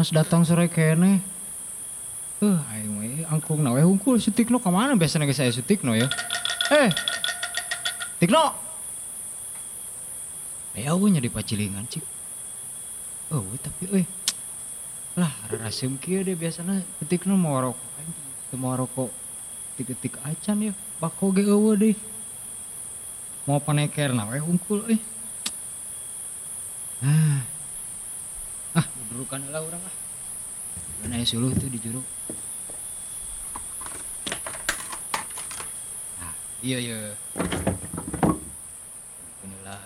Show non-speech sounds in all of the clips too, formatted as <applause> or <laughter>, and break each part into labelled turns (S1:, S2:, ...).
S1: Anas datang sore kene. Eh, aing we angklung na we hungkul si Tikno ke mana biasanya geus saya si Tikno ya. Eh. Tikno. Aya eueuh nya di pacilingan cik. Oh, tapi euy. Lah, rarasem kieu deh biasanya si Tikno mau rokok. Teu mau rokok. Tik-tik acan ya. Bako ge eueuh deh. Mau paneker na we hungkul euy. Ah. Dudukan lah orang ah. Mana ya suluh tuh di juru. Ah, iya iya. Inilah.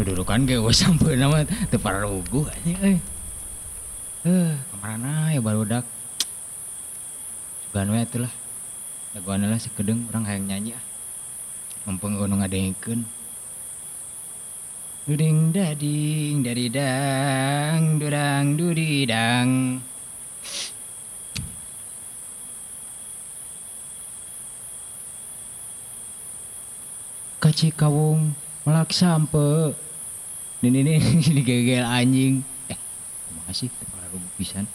S1: Dudukan ge we <laughs> sampeun nama teu pararugu anjing euy. Eh, ke mana ya barudak. Sugan we atuh lah. Dagoan lah sekedeng orang hayang nyanyi ah. Mumpung gunung ngadengkeun. Duding dading dari dang dudang dudidang. Kaci kawung melak sampe. Ini ini ini <laughs> gegel anjing. Eh, terima kasih para rugu pisan.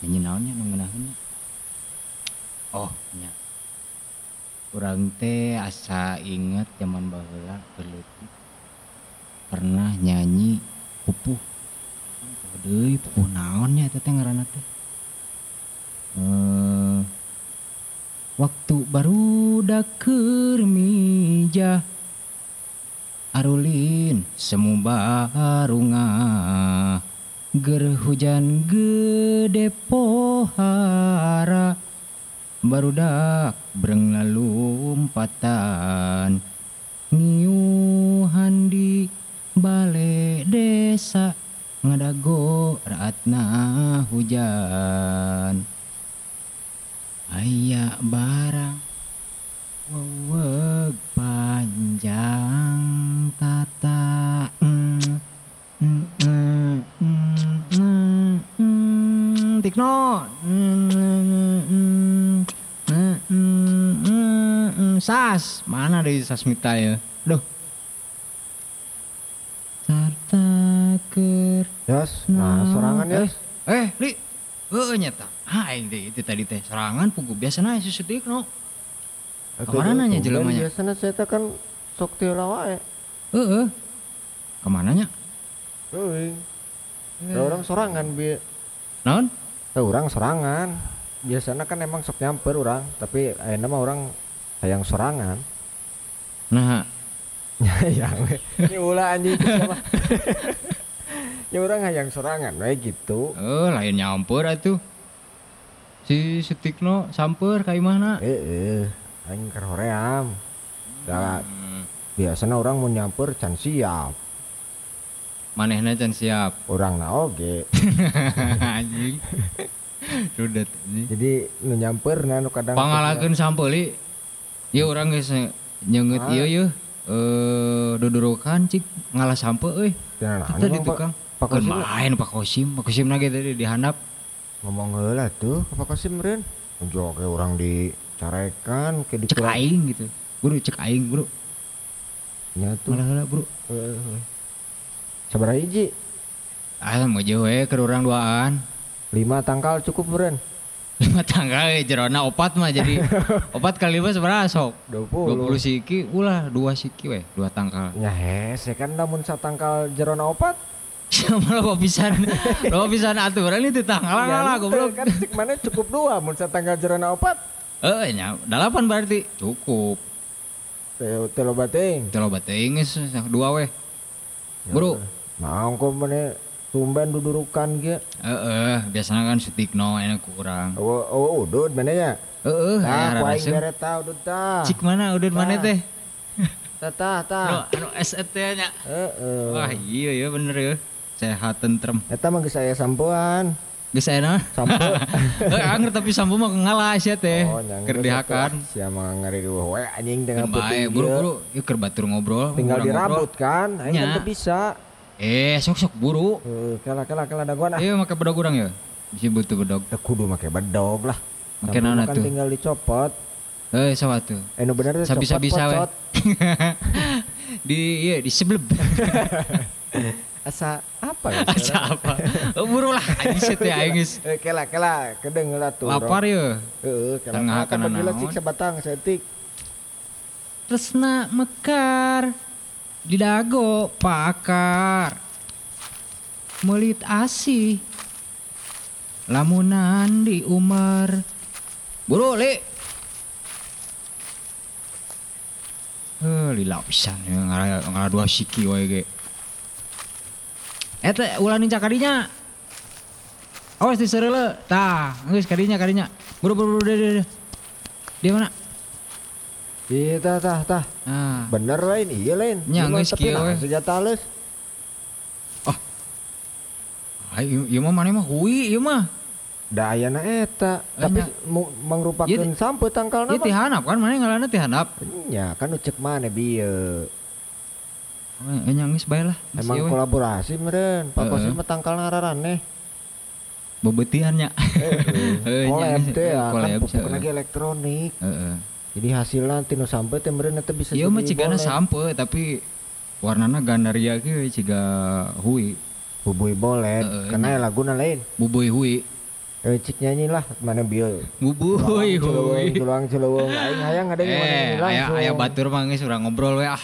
S1: Nyanyi naonnya nu ngeunaheunnya. Oh, nya. Urang teh asa inget zaman baheula berleutik pernah nyanyi pupuh. Deui pupuh naon nya eta teh ngaranna teh? Eh waktu barudak keur mija Arulin semu barunga Ger hujan gede pohara Barudak breng lalumpatan Ngiuhan di bale desa Ngadago raatna hujan. Aya barang Weweg panjang tata. Mm, mm, mm, mm, mm, Tikno. mm, mm, mm, mm, Sas Mana dari Sasmita ya Duh Sarta ker
S2: Yos, nah sorangan
S1: Eh,
S2: Yos.
S1: eh, li, heeh nyata. Ah, aing teh itu tadi teh serangan pugu biasana si sedik no. Ke mana nanya jelemanya?
S2: Biasanya saya teh kan sok teu wae.
S1: Heeh. Ke mana nya?
S2: Euy. Orang sorangan bi.
S1: Non?
S2: Orang sorangan. Biasanya kan emang sok nyamper orang, tapi ayeuna mah orang hayang sorangan.
S1: Nah,
S2: Hayang <laughs> we. Ini ulah anjing sama. <laughs> Ya orang hayang sorangan we gitu.
S1: eh lain nyampur atuh. Si Sutikno samper ka imahna.
S2: Heeh. Aing keur hoream. Da
S1: Hmm.
S2: biasanya orang mau nyamper can siap.
S1: Manehna can siap.
S2: Orang na oge. <laughs>
S1: Anjing. Rudet anjing.
S2: Jadi nu nyamper nu kadang
S1: Pangalakeun sampel urang geus nyeungeut
S2: Ah.
S1: ieu yeuh. Eh dudurukan cik ngalah sampe euy.
S2: Cenah
S1: Tadi
S2: emang, Pak?
S1: tukang.
S2: Pak Kosim
S1: main Pak Kosim, Pak Kosim lagi tadi dihandap.
S2: ngomong heula tuh Pak Kosim meureun. Unjuk orang dicarekan ke di
S1: Cek aing gitu. Bro, cek aing, Bro.
S2: nya tuh.
S1: Malah heula, Bro.
S2: Sabaraha hiji?
S1: Ah, mau jauh we ke urang duaan.
S2: Lima tangkal cukup meureun.
S1: Lima tanggal we jerona opat mah jadi <laughs> opat kali lima seberapa sok?
S2: 20.
S1: 20 siki, ulah dua siki we, dua tangkal.
S2: Nya hese kan namun satangkal jerona opat. <laughs>
S1: Sama lo pisan, <laughs> lo pisan aturan itu tanggal
S2: Ya,
S1: lah goblok.
S2: Kan cek mana cukup dua mun satangkal jerona opat.
S1: Eh, nya delapan berarti cukup.
S2: Teu teu lo bating.
S1: Telo bateng geus dua we. Bro,
S2: Naon kok mana tumben dudurukan ge.
S1: heeh, biasanya kan sutikno enak kurang.
S2: Oh, oh udud mana ya?
S1: Heeh,
S2: Tah,
S1: aya
S2: ku aing
S1: rarasem.
S2: bere tah udud tah.
S1: Cik mana udun mana teh? <laughs>
S2: Tah tah.
S1: Anu, anu SET nya.
S2: Heeh.
S1: Wah, iya ya bener ya. Sehat tentrem.
S2: Eta mah geus aya sampoan.
S1: Geus aya
S2: Sampo. <laughs>
S1: Anger tapi sampo mah ngalah sia teh.
S2: Oh,
S1: Keur dihakan.
S2: Sia mah ngari we anjing dengan
S1: Kan bae, buru buru. Yuk keur batur ngobrol.
S2: Tinggal dirambut kan, aing teu bisa.
S1: Eh, sok sok buru.
S2: Heuh, kala kala kala daguan ah.
S1: Iya make bedog urang ya. Bisa butuh bedog.
S2: Teu kudu make bedog lah.
S1: Naon
S2: mah kan
S1: atuh?
S2: tinggal dicopot.
S1: Eh sawatu.
S2: Eh nu bener teh
S1: Sabisa-bisa we. <laughs> di iya di sebelum <laughs>
S2: Asa apa ya?
S1: Asa apa? Oh, buru lah anjing teh aing geus
S2: Eh kela kela kedeng tuh.
S1: lapar ya.
S2: Heeh, kela.
S1: Tengah kana
S2: kana gila
S1: naon.
S2: cik sabatang setik.
S1: Tresna mekar di dago pakar. Melit asih lamunan di umar buru li. Eh lila pisan ya ngara dua siki wae ge. Eta ulanin cakadinya awas di sereule tah geus kadinya kadinya. Buru buru buru dia mana
S2: Iya tah tah tah.
S1: nah
S2: Bener lain, iya lain.
S1: Nya, geus
S2: tapi
S1: kieu we.
S2: senjata halus.
S1: Ayo, ieu mah mana mah hui, ieu mah.
S2: Da ayana eta, tapi
S1: nya.
S2: mangrupakeun sampe tangkal
S1: Ieu teh handap kan, mana ngaranna teh handap.
S2: Ya kan nu cek mana bieu.
S1: Eh, nya geus bae lah.
S2: Emang kolaborasi meureun. Pak
S1: Heeh.
S2: Kosim mah tangkal ngararaneh.
S1: Bebetian nya. Eh, nya,
S2: Kolab teh
S1: eh,
S2: ya, kan
S1: kolab,
S2: pupuk
S1: heeh.
S2: lagi elektronik.
S1: Heeh.
S2: Jadi hasilnya tinu sampai teh meureun eta bisa
S1: Ieu mah cigana
S2: boleh.
S1: sampe tapi warnana gandaria ge ciga hui,
S2: Bubui bolet,
S1: Heeh,
S2: karena ya laguna lain.
S1: bubuy hui.
S2: Eh cik nyanyi lah mana bieu.
S1: Bubuy hui.
S2: Tulang celeuweung aing hayang ada yang mana
S1: Eh,
S2: nyanyi
S1: aya
S2: langsung.
S1: aya batur mah geus urang ngobrol we ah.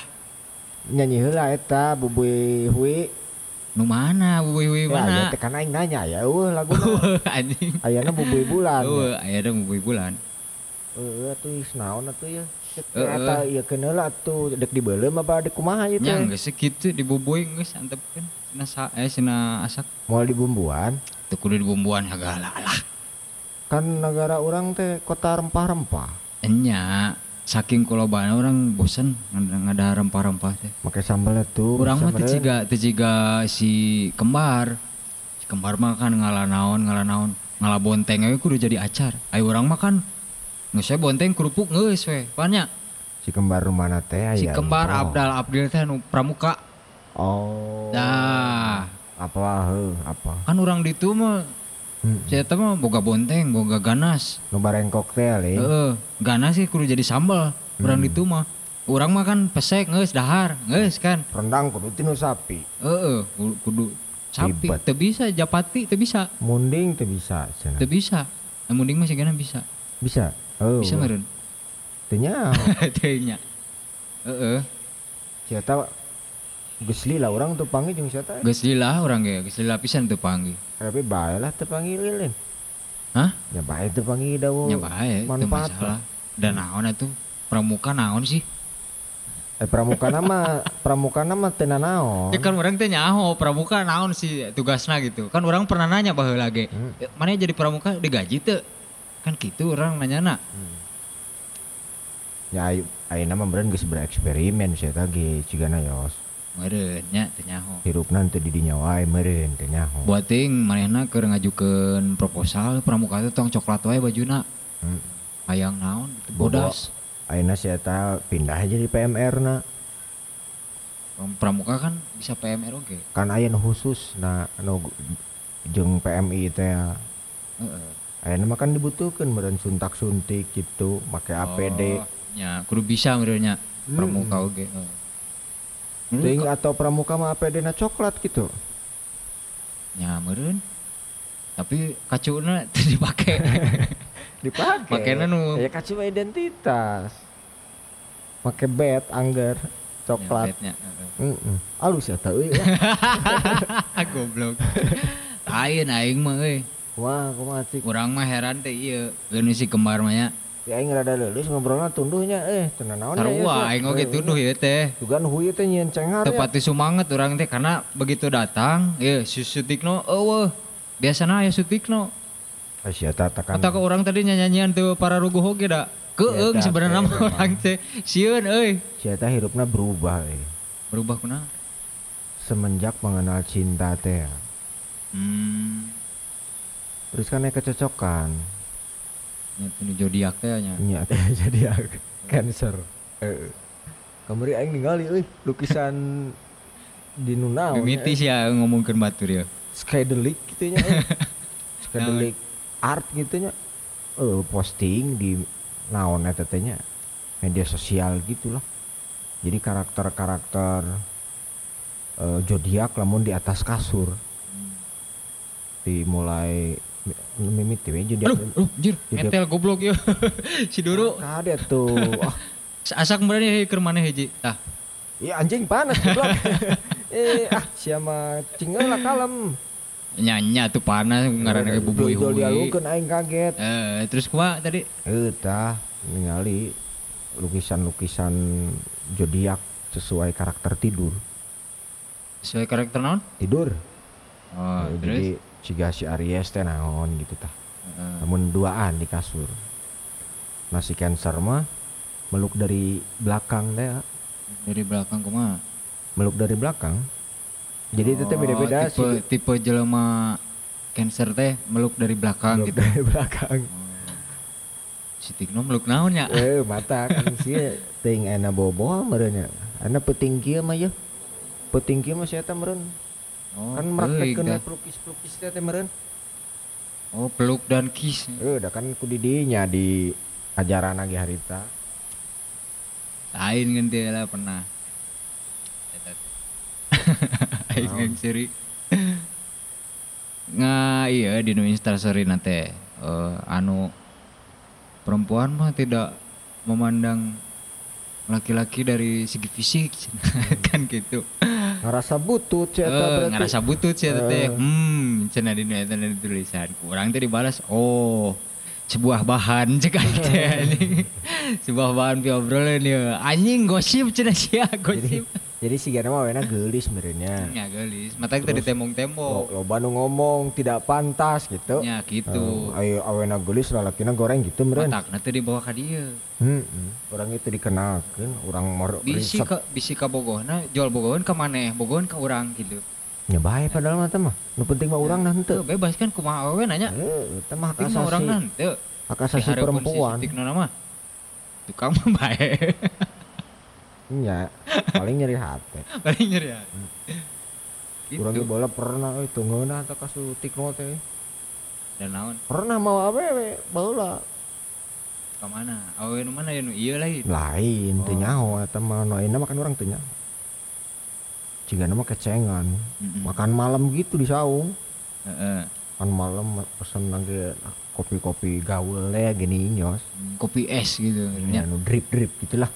S2: Nyanyi heula eta bubui hui.
S1: Nu mana bubuy hui
S2: Ya, ya
S1: mana?
S2: teh kan aing nanya ya eueuh laguna. <laughs>
S1: Anjing.
S2: Ayana bubui bulan.
S1: Eueuh, aya da bubuy bulan.
S2: Heeh atuh geus naon atuh ya. Cek
S1: Heeh.
S2: eta ieu keun heula atuh dek dibeuleum apa dek kumaha ieu
S1: Nya
S2: teh.
S1: geus segitu geus antepkeun. Cenah sa eh cenah asak
S2: Moal dibumbuan.
S1: teu kudu dibumbuan segala lah.
S2: Kan negara orang teh kota rempah-rempah.
S1: Enya saking kolobana orang bosen ngada ngada rempah-rempah teh.
S2: Make sambal tuh.
S1: Urang mah teu
S2: bisa
S1: ciga teu ciga si kembar. Si kembar mah kan ngalah naon ngalah naon ngalah bonteng we kudu jadi acar. Ai urang mah geus we bonteng kerupuk geus we. Banyak.
S2: Si kembar rumana teh
S1: Si kembar
S2: nu-
S1: Abdal Abdil teh nu pramuka.
S2: Oh.
S1: Dah.
S2: Apa heuh apa?
S1: Kan urang ditu mah
S2: Hmm.
S1: saya mah boga bonteng, boga ganas.
S2: Nu bareng koktail eh.
S1: Heeh, ganas sih kudu jadi sambal. Urang ditu mah. Urang mah kan pesek geus dahar, geus kan.
S2: Rendang kudu tinu sapi.
S1: Heeh, kudu, sapi
S2: Ribet.
S1: teu bisa, japati teu bisa,
S2: Munding teu bisa cenah.
S1: teu bisa. Nah, mending mah sigana bisa.
S2: Bisa. Oh.
S1: Bisa meureun.
S2: Teu nya. <laughs>
S1: Teu nya. Heeh,
S2: Sia eta geus lila urang teu panggil jeung sia teh.
S1: geus lila urang ge, geus lila pisan teu panggil.
S2: Tapi bae lah teu panggil lilin.
S1: Hah?
S2: Ya bae teu panggil dawo.
S1: Bae, teu
S2: manfaat
S1: masalah. Dan naon atuh? Pramuka naon sih?
S2: Eh pramuka nama pramuka nama teu nanaon.
S1: Ya kan orang teh nyaho pramuka naon sih tugasna gitu. Kan orang pernah nanya baheula ge.
S2: Hmm.
S1: "Eh, Mana jadi pramuka digaji teu? Kan gitu orang nanya
S2: Ya ayo ayeuna mah meureun geus bereksperimen eta ge cigana yos.
S1: Meureun nya teu nyaho.
S2: Hirupna teu di dinya wae meureun teu nyaho.
S1: Buat ting manehna keur ngajukeun proposal pramuka teh tong coklat wae bajuna.
S2: Hmm.
S1: Hayang naon bodas.
S2: Ayeuna si eta pindah aja di PMR na.
S1: Pramuka kan bisa PMR oge.
S2: Kan aya nu khusus na anu jeung PMI teh.
S1: Heeh.
S2: Ayeuna mah kan dibutuhkeun meureun suntak-suntik gitu, make APD.
S1: Oh, nya kudu bisa meureun nya pramuka oge. heeh. Meureun
S2: Ting atau pramuka mah APD na coklat gitu.
S1: nya meureun. Tapi kacuna <laughs> teu dipake. <laughs>
S2: Dipake.
S1: Makena nu-
S2: ya kacu identitas. Make bet angger coklat.
S1: Nya, heeh.
S2: Heeh. Alus ya teu ya.
S1: Goblok. Lain aing mah euy.
S2: Wah, kumaha cik.
S1: Urang mah heran teh ieu. Geus si kembar mah nya.
S2: Ya aing rada leuleus ngobrolna tunduhnya eh teu naon ya.
S1: Sarua aing oge tunduh ieu teh.
S2: Juga nu huyu teh nyieun cenghar
S1: Teu
S2: ya.
S1: pati sumanget urang teh karena begitu datang, ieu si Sutikno eueuh. Biasana aya Sutikno.
S2: Ah, sia eta tekan.
S1: Kata ke orang tadi nyanyian tuh para ruguh oge da. Keung sebenarnya
S2: teh
S1: mah orang teh. Sieun euy.
S2: Sia eta hirupna berubah eh.
S1: Berubah kunaon?
S2: Semenjak mengenal cinta teh.
S1: Hmm.
S2: Terus kan kecocokan.
S1: Nya teu zodiak teh nya.
S2: Nya teh jadi cancer. Heeh. Kamari aing ningali euy lukisan <laughs> di nu naon.
S1: Mimitis ya ngomongkeun batur ya.
S2: Skydelik gitu nya. eh. <laughs> Skydelik art gitu nya. Eh posting di naon eta teh nya media sosial gitulah jadi karakter-karakter eh, zodiak lamun di atas kasur dimulai mimiti we zodiak
S1: Aduh, aduh, jir, ngetel goblok ya. <laughs> si Doro
S2: ada tuh <laughs>
S1: asak berani ke mana hiji. Tah,
S2: ya anjing panas goblok <laughs> eh ah siapa cingel lah kalem
S1: nyanya tuh panas ngaranna ke bubuy
S2: Dol- dol
S1: huy.
S2: dialungkeun aing kaget
S1: Eh, terus kumaha tadi?
S2: Eta ningali lukisan-lukisan zodiak sesuai karakter tidur.
S1: Sesuai karakter naon?
S2: Tidur.
S1: Oh,
S2: Eh,
S1: terus
S2: Jadi ciga si Aries teh naon gitu tah.
S1: Heeh.
S2: Namun duaan di kasur. Si Cancer mah meluk dari belakang teh,
S1: dari belakang kumaha?
S2: meluk dari belakang. Jadi itu teh
S1: Oh,
S2: beda-beda
S1: tipe,
S2: sih.
S1: tipe jelema cancer teh meluk dari belakang
S2: Meluk
S1: gitu.
S2: dari belakang.
S1: Si Tikno meluk naon ya?
S2: Eh mata kan sih ting ana bobo meureun nya. Ana peting kieu mah ya. Peting kieu mah sia teh meureun.
S1: Oh,
S2: kan
S1: dah.
S2: pelukis-pelukis teh teh meureun.
S1: Oh, peluk dan kiss.
S2: Eh, udah kan ku di dinya di ajaran lagi harita.
S1: Lain kan lah pernah. <laughs> Aing yang seri. Nga iya di nu instastory nate eh, anu perempuan mah tidak memandang laki-laki dari segi fisik <laughs> kan gitu.
S2: Ngerasa butut sih eta
S1: Eh,
S2: berarti.
S1: ngerasa butut sih eta teh.
S2: Eh.
S1: Hmm, cenah di eta tulisan. Kurang teh dibalas, "Oh, sebuah bahan cek teh <laughs> sebuah bahan pi obrolan ya. Anjing gosip cenah sia
S2: Jadi
S1: gosip.
S2: jadi si Gana mah wena geulis meureunnya.
S1: Ya gelis, mata kita
S2: Terus,
S1: ditembong-tembong.
S2: Lo nu ngomong tidak pantas gitu.
S1: Ya gitu.
S2: Eh, ayo awena geulis lalakina goreng gitu meureun.
S1: Matakna teh dibawa ka dieu.
S2: Heeh. Orang itu dikenalkeun, orang mau
S1: Bisi ka bisi ka bogohna, jual bogohan ka maneh, bogohan ka urang gitu.
S2: Ya bae padahal mah teh mah. Nu penting mah urang nah henteu.
S1: Tuh bebas kan kumaha we nanya.
S2: Eh, teh mah
S1: mah urang
S2: asasi,
S1: henteu.
S2: hak asasi perempuan.
S1: Si mah. Tukang mah bae. <laughs>
S2: Iya, paling nyeri hati. <laughs>
S1: Paling nyeri ya. Gitu.
S2: Urang ge bola pernah euy tunggeuna teh ka sutikno teh.
S1: Dan naon?
S2: Pernah mau awewe bola.
S1: Ka mana? Awe nu mana ya nu ieu lain.
S2: Lain teu
S1: Oh.
S2: nyaho eta mah nu ayeuna mah kan urang teu nyaho. Cigana mah kecengan.
S1: Mm-mm.
S2: Makan malam gitu di saung.
S1: Heeh.
S2: Makan malam pesen lagi kopi-kopi gaul ya gini nyos.
S1: Kopi es gitu.
S2: Ya,
S1: Ya.
S2: nu drip-drip gitulah.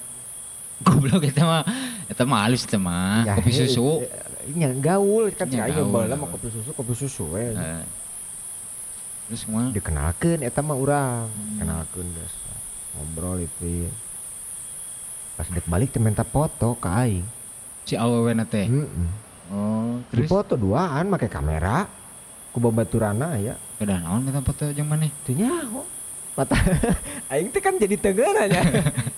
S1: Goblok eta mah eta mah halus eta mah.
S2: Ya,
S1: Kopi
S2: he-
S1: susu.
S2: Iya gaul kan
S1: Ya,
S2: ya, ayo
S1: gaul,
S2: baheula mah kopi susu kopi susu we.
S1: Heeh. Terus kumaha?
S2: Dikenalkeun eta mah urang.
S1: Hmm.
S2: Kenalkeun geus. Ngobrol itu. Pas dek balik teh minta foto ka aing.
S1: Si awewena teh.
S2: Heeh.
S1: Oh,
S2: Di
S1: terus
S2: foto duaan make kamera. Ku babaturana ya.
S1: udah naon minta foto jeung maneh?
S2: Teu nyaho. Mata <laughs> aing teh kan jadi tegeuna nya.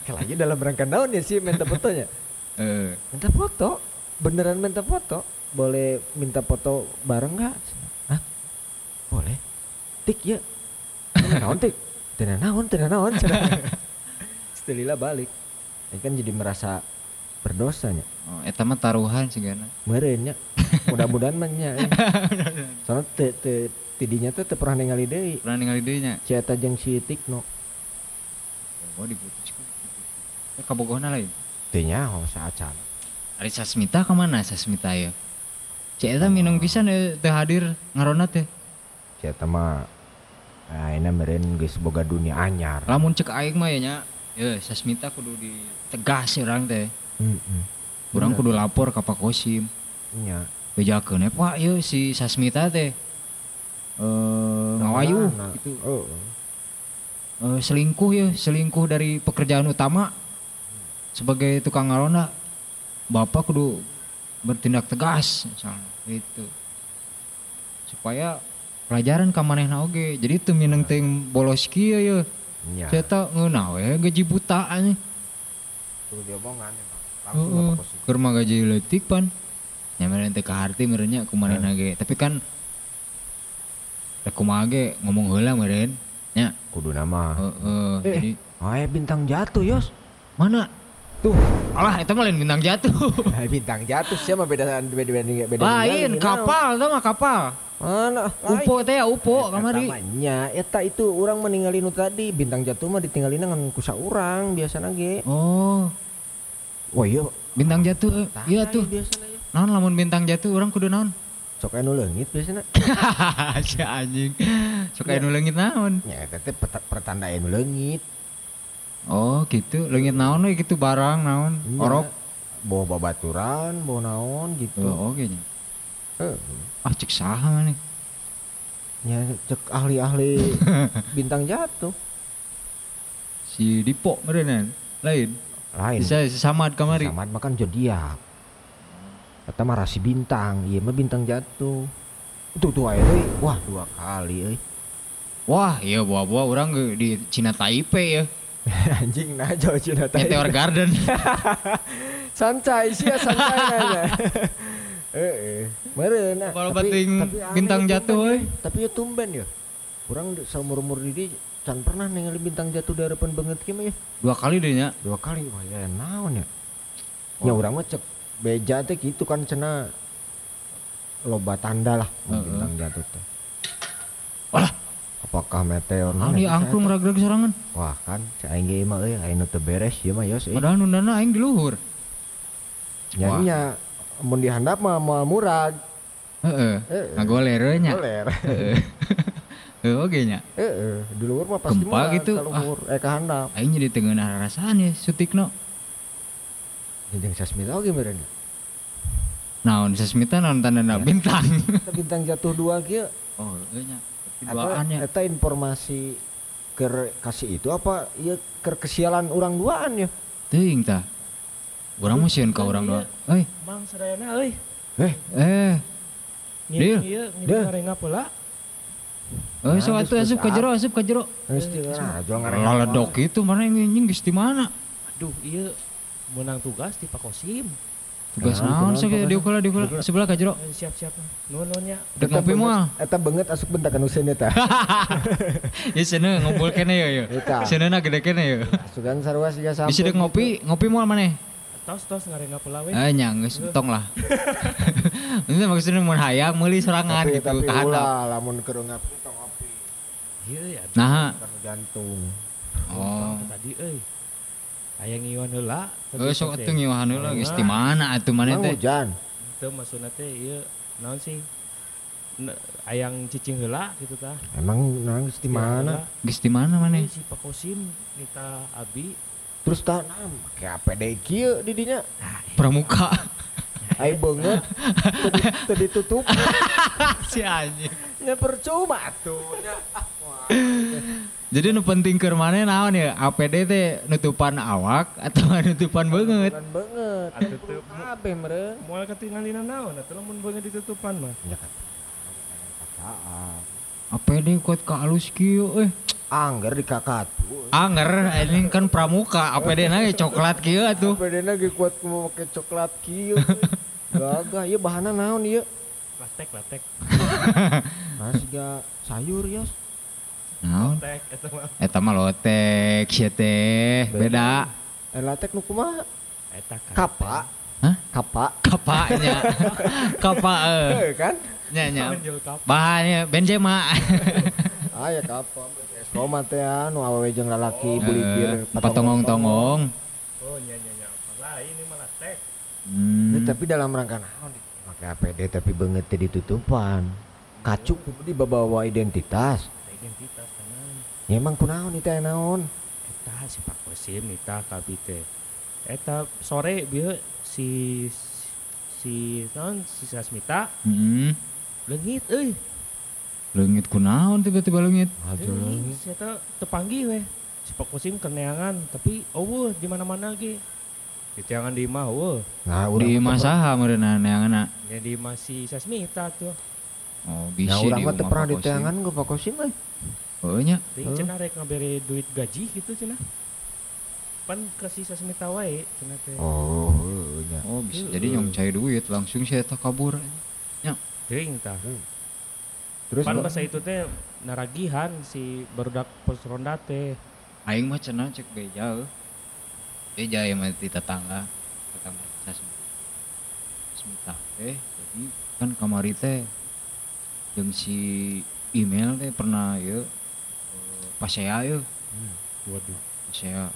S2: Kalanya dalam rangka naon ya sih minta fotonya. <laughs>
S1: Eh,
S2: Minta foto. Beneran minta foto. Boleh minta foto bareng nggak? Hah? Boleh. Tik ya. <laughs> Naon tik? Tena naon, tena naon. Setelila balik. Ini kan jadi merasa berdosanya.
S1: oh, eta mah taruhan sih gana.
S2: Meureun nya. Mudah-mudahan mah nya. Soalnya tidinya teh teu pernah ningali deui.
S1: Pernah ningali deui nya.
S2: Si eta jeung si Tikno.
S1: Oh, diputuskeun. Eh, kabogohna lain.
S2: Teu nyaho saacan.
S1: Ari Sasmita ka mana Sasmita ya? Cek eta minum pisan eh, teu hadir ngarona teh.
S2: Si eta mah ayeuna meureun geus boga dunia anyar.
S1: Lamun cek aing mah ya nya, ya Sasmita kudu ditegas urang teh.
S2: Heeh.
S1: Urang kudu lapor ka Pak Kosim.
S2: Nya.
S1: Bejakeun eh Pak ieu si Sasmita teh eh ngawayu
S2: Nah,
S1: gitu.
S2: Oh.
S1: Eh, selingkuh ya, selingkuh dari pekerjaan utama sebagai tukang ngarona. Bapak kudu bertindak tegas misalnya gitu. Supaya pelajaran ka manehna oge. Jadi teu mineng teuing bolos kieu ya.
S2: Nya.
S1: Cetak ngeunah we gaji buta nya.
S2: Tuh diomongan emang. Langsung
S1: mah gaji leutik pan. Nya meureun teh kaharti meureun nya ku manehna ge. Tapi kan da kumaha ge ngomong heula meureun nya.
S2: Kudu nama.
S1: Heeh.
S2: Eh.
S1: Jadi
S2: Oh, bintang jatuh, Yos.
S1: mana?
S2: Tuh.
S1: Alah, itu mah lain bintang jatuh. <laughs>
S2: bintang jatuh siapa beda beda beda beda.
S1: Lain, kapal, itu mah kapal.
S2: Mana?
S1: Upo teh upo kamari.
S2: Namanya eta itu orang meninggalin nu tadi bintang jatuh mah ditinggalin dengan kusa orang biasa ge.
S1: Oh,
S2: Wah iya.
S1: bintang jatuh. eh. Iya tuh.
S2: Biasana ya.
S1: Naon lamun bintang jatuh orang kudu naon?
S2: Sok anu leungit biasana. <laughs>
S1: si anjing. Sok aya nu leungit naon?
S2: Ya eta teh pertanda anu leungit.
S1: Oh, gitu. Leungit naon we gitu barang naon?
S2: Iya.
S1: Orok.
S2: Bawa babaturan, bawa naon gitu.
S1: Oh, oke.
S2: Heeh.
S1: Ah, cek saha maneh.
S2: Ya cek ahli-ahli <laughs> bintang jatuh.
S1: Si Dipo meureunna. Lain.
S2: Lain.
S1: Bisa samad kamari.
S2: Samad makan zodiak. Kata mah rasi bintang, iya mah bintang jatuh. Itu tuh aja euy. Wah, dua kali euy.
S1: Wah, iya buah-buah orang di Cina Taipei ya. <laughs>
S2: Anjing nah jauh Cina
S1: Meteor Garden. <laughs>
S2: Sancai sih ya sancai nanya. Heeh. <laughs> Meureun nah.
S1: Kalau
S2: tapi aneh
S1: bintang
S2: ya
S1: jatuh,
S2: ya. Tapi ya tumben ya. Orang seumur-umur ini can pernah ningali bintang jatuh di harapan banget mah ya.
S1: Dua kali deh nya.
S2: Dua kali wah ya naon ya. Ya
S1: Oh.
S2: urang mah cek beja teh gitu kan cenah loba tanda lah mun
S1: Heeh.
S2: bintang jatuh teh.
S1: Walah.
S2: Apakah meteor?
S1: Ah,
S2: bisa
S1: angklung ragrag sorangan.
S2: Wah kan, aing ge mah euy, aing teu beres ieu mah yos.
S1: Padahal nundana aing di luhur.
S2: Nyanyinya mun dihandap mah moal murag.
S1: Heeh. Ngagoler nya.
S2: Goler. <laughs>
S1: Heeh. Oge nya.
S2: Heeh, di luar mah pasti murag
S1: gitu,
S2: kalau
S1: ah.
S2: luhur eh kahandap.
S1: Aing jadi tengeunah rasaan ya sutikno.
S2: Jeung sasmita oge meureun.
S1: Naon sasmita naon tandana bintang. <laughs>
S2: Eta bintang jatuh dua kieu.
S1: oh, iya duaan ya.
S2: eta informasi ker kasih itu apa ieu ker kesialan urang duaan ya.
S1: Teuing tah. Urang mah sieun ka urang doang. Eh,
S3: Mang sadayana euy.
S2: Eh,
S1: eh. Deal.
S3: Ieu
S2: Deal.
S3: ngiring ngarenga pula.
S1: Oh,
S2: Nah,
S1: sok
S2: terus
S1: atuh asup ka jero, asup ka jero.
S2: geus nah ngareng.
S1: Laledok itu mana yang anjing geus di mana?
S3: Aduh, ieu menang tugas di Pak Kosim.
S1: Tugas naon
S2: kenaon,
S1: sok
S2: pokoknya.
S1: diukur diukur sebelah ka jero.
S3: Eh, Siap-siap. Nuhun-nuhunnya.
S1: Dek ngopi moal.
S2: Eta beungeut asup bentak anu seun eta. <laughs>
S1: Ya cenah ngumpul kene ya ya.
S2: Eta.
S1: Cenah gede kene ya.
S2: Asugan sarua siga sampai.
S1: Bisa dek ngopi, ngopi moal maneh.
S3: Tos-tos ngarenga pula we.
S1: Ah nya geus entong lah. Itu <laughs> maksudnya mun hayang meuli sorangan
S2: Tapi,
S1: gitu handap.
S2: ulah lamun keur ngopi tong ngopi.
S3: Ieu ya.
S1: Nah,
S2: Kan jantung.
S1: oh.
S3: Tadi euy. Aya ngiwan heula.
S1: Eh sok atuh ngiwahan heula geus di mana atuh
S2: Mang
S1: teh?
S2: hujan.
S3: Teu maksudna teh ieu naon sih? Ayang cicing heula gitu tah.
S2: Emang nangis di mana?
S1: Geus di mana maneh?
S3: Ieu si Pak Kosim minta abi
S2: Terus tanam kayak APD kieu di dinya.
S1: Pramuka. <laughs>
S2: Ai beungeut teu di- teu ditutup. <laughs>
S1: si anjing.
S2: Nya percuma atuh nya.
S1: Jadi nu penting keur maneh naon ya? APD teh nutupan awak atau <laughs> nutupan beungeut?
S2: Bukan banget.
S3: Atuh teu
S2: Kabeh meureun.
S3: moal ketinggalina naon atuh lamun beungeut ditutupan mah.
S2: Nya kan.
S1: APD kuat ka alus kieu eh.
S2: Angger di kakak
S1: Anger ini kan pramuka, APD na ge coklat kieu atuh.
S2: APD ge kuat mau pakai coklat kieu. Gagah, ieu bahanna naon ieu?
S3: Latek latek. <laughs>
S2: Nasi ga sayur yos.
S1: Naon?
S3: Eta mah.
S1: Lotek, sia teh, beda.
S2: Eh latek nu kumaha?
S3: Eta kan.
S2: Kapa.
S1: Hah?
S2: Kapa.
S1: Kapanya. <laughs> Kapa eh.
S2: Kan?
S1: Nya nya. Bahannya Benzema.
S2: Aya <laughs> kapa. Roma teh anu awewe jeung lalaki bulikir
S1: Eh, Patongong-tongong.
S3: Oh nya nya nya. Lain ini mah latek.
S1: Hmm.
S2: Ya, tapi dalam rangka naon make APD tapi beungeut teh ditutupan. Kacuk di bawa identitas.
S3: Identitas.
S2: Ya emang kunaon itu naon?
S3: Eta si Pak Kosim nita kabi teh. Eta sore bieu si si naon si Sasmita
S1: Heeh.
S3: leungit euy.
S1: Leungit kunaon tiba-tiba leungit?
S2: Aduh.
S3: Leungit si eta tepanggih we. Si Pak Kosim keneangan tapi eueuh di mana-mana ge. Di tiangan di imah eueuh.
S2: Nah,
S1: Di masaha meureunna neanganna.
S3: Nya di imah si Sasmita tuh.
S1: Oh, bisa
S2: Nah, urang
S1: di
S2: mah pernah
S1: Pak
S2: di
S1: Kosim.
S2: teangan gua Pak Kosim euy.
S1: Oh nya.
S3: Ting cenah rek ngabere duit gaji gitu cenah. Pan ke si Sasmita wae cenah teh.
S2: Oh, heuh nya.
S1: Oh, bisa jadi nyong cai duit langsung saya tak kabur.
S3: Teuing tah.
S2: Terus
S3: Pan bahasa itu teh naragihan si barudak pos ronda teh.
S1: Aing mah cenah cek beja. euy. Beja ya mah di tetangga. Tetangga sasmi. Semita teh jadi kan kamari teh jeung si email teh pernah ya pas saya ya
S3: Waduh.
S1: saya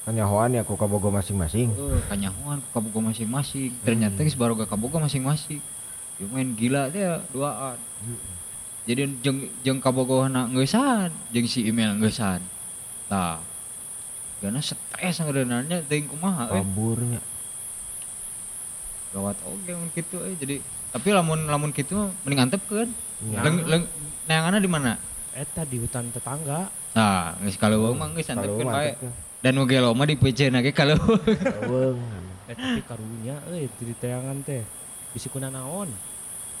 S2: Kan nyahoan ya ku kabogo masing-masing.
S1: eh kanyahoan ke kabogo masing-masing. Ternyata geus baroga kabogo masing-masing. Ya main gila teh duaan. Jadi jeung jeung kabogohna ngeusan jeung si email ngeusan tah. Karena stres ngaranna teuing kumaha
S2: Kaburnya.
S1: gawat oge mun kitu euy. Jadi tapi lamun lamun kitu mah mending antepkeun.
S2: Ya.
S1: leng leng neanganna di mana
S3: Eta di hutan tetangga.
S1: nah geus kaleuweung mah geus
S2: Kalau
S1: antepkeun bae
S2: mantep
S1: dan oge loma di PC na ge
S2: Eueung.
S3: Eh tapi karunya euy di tayangan teh. Bisi kuna naon?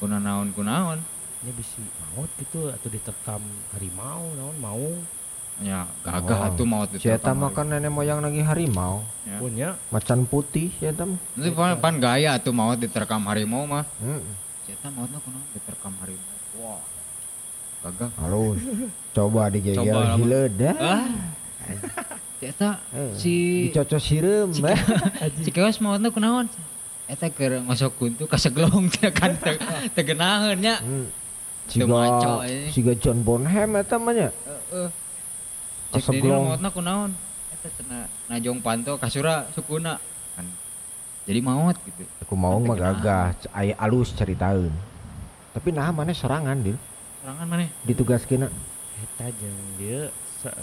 S1: kuna naon kunaon
S3: Nya bisi maut gitu atau diterkam harimau naon mau.
S1: nya gagah
S2: Oh.
S1: atuh maot
S2: Si eta mah kan nenek moyang lagi harimau.
S1: Ya.
S3: Punya
S2: Macan putih eta mah.
S1: Itu pan, pan gaya tuh maut diterkam harimau mah.
S2: Heeh.
S1: Cerita mautnya kunaon diterkam harimau. Wah. Gagah.
S2: Halus. Coba digeger
S1: Coba, lamun-
S2: hileuda.
S1: Ah. Cerita
S2: Eh,
S1: si
S2: dicocos sireum bah.
S1: si kewas mautnya kunaon? Eta keur ngosok kuntu ka seglong teh kan teu geunaheun nya.
S2: Hmm. Siga
S1: eh.
S2: siga John Bonham eta mah nya.
S1: Heeh. Cek
S2: Ka
S1: deui
S2: seglong.
S1: mautna kunaon? Eta cenah najong panto kasura sukuna. Kan. Jadi maut gitu.
S2: Aku mau mah gagah aya alus ceritaeun. Tapi nah mana serangan dia
S1: Serangan maneh.
S2: ditugaskeun
S3: eta jeung dia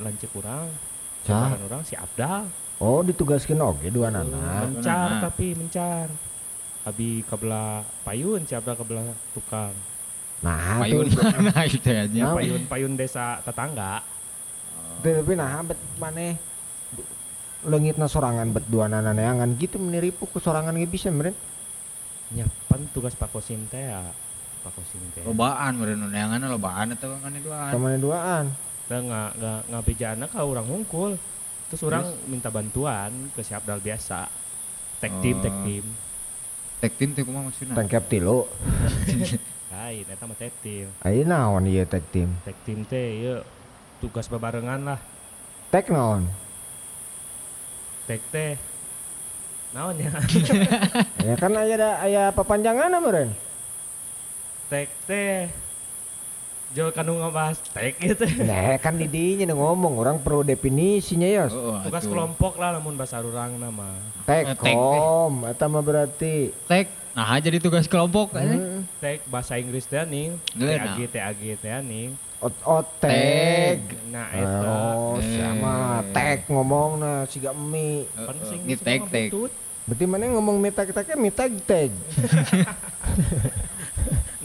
S3: lancik urang.
S2: Cah.
S3: Sabaran urang si Abdal.
S2: Oh ditugaskeun oge dua nana.
S3: mencar
S1: Nah.
S3: tapi mencar. Abi kebelah payun si Abdal kebelah tukang.
S2: Nah,
S1: Payun
S2: tuh.
S1: mana <laughs> itu aja.
S2: Nah,
S3: Payun-payun desa tetangga.
S2: Tapi nah bet maneh leungitna sorangan bet dua nana neangan gitu meniripu ku sorangan ge bisa meureun.
S3: Nyapan tugas Pak Kosim teh ya. Teh.
S1: Lobaan meureun neanganna lobaan eta kan duaan.
S2: Kamane duaan.
S3: Da nggak nggak ngabejana ka orang hungkul. Terus orang minta bantuan ke si Abdal biasa. Tag team, tag
S1: Oh.
S3: team.
S1: Tek tim teh kumaha maksudna?
S2: Tangkep tilu. <laughs>
S3: Lain, eta mah tag team.
S2: Ayo naon ieu tag team?
S3: Tag team teh ieu tugas bebarengan lah.
S2: Tag naon?
S3: Tag teh naon ya? <laughs>
S2: Ya kan aya da aya papanjangan meureun.
S3: Tag teh Jol kanu ngebahas tag gitu.
S2: Nah, kan di dinya nu ngomong orang perlu definisinya yos.
S1: Oh,
S3: Tugas kelompok lah namun bahasa urang nama.
S2: Tag
S1: Eh, tag,
S2: kom, eta mah berarti.
S1: Tek. Nah, jadi tugas kelompok kan.
S2: Hmm.
S3: Tag bahasa Inggris teh nih. TAG TAG teh nih.
S2: Ot ot tag.
S3: Nah, eta
S2: Oh,
S1: Eh.
S2: sama tag ngomongna siga emi.
S3: Pan
S1: Heeh,
S3: bahasa
S1: Ini
S3: Inggris
S1: tek tek.
S2: Berarti mana ngomong mi tag tagnya mi tag tag. <laughs>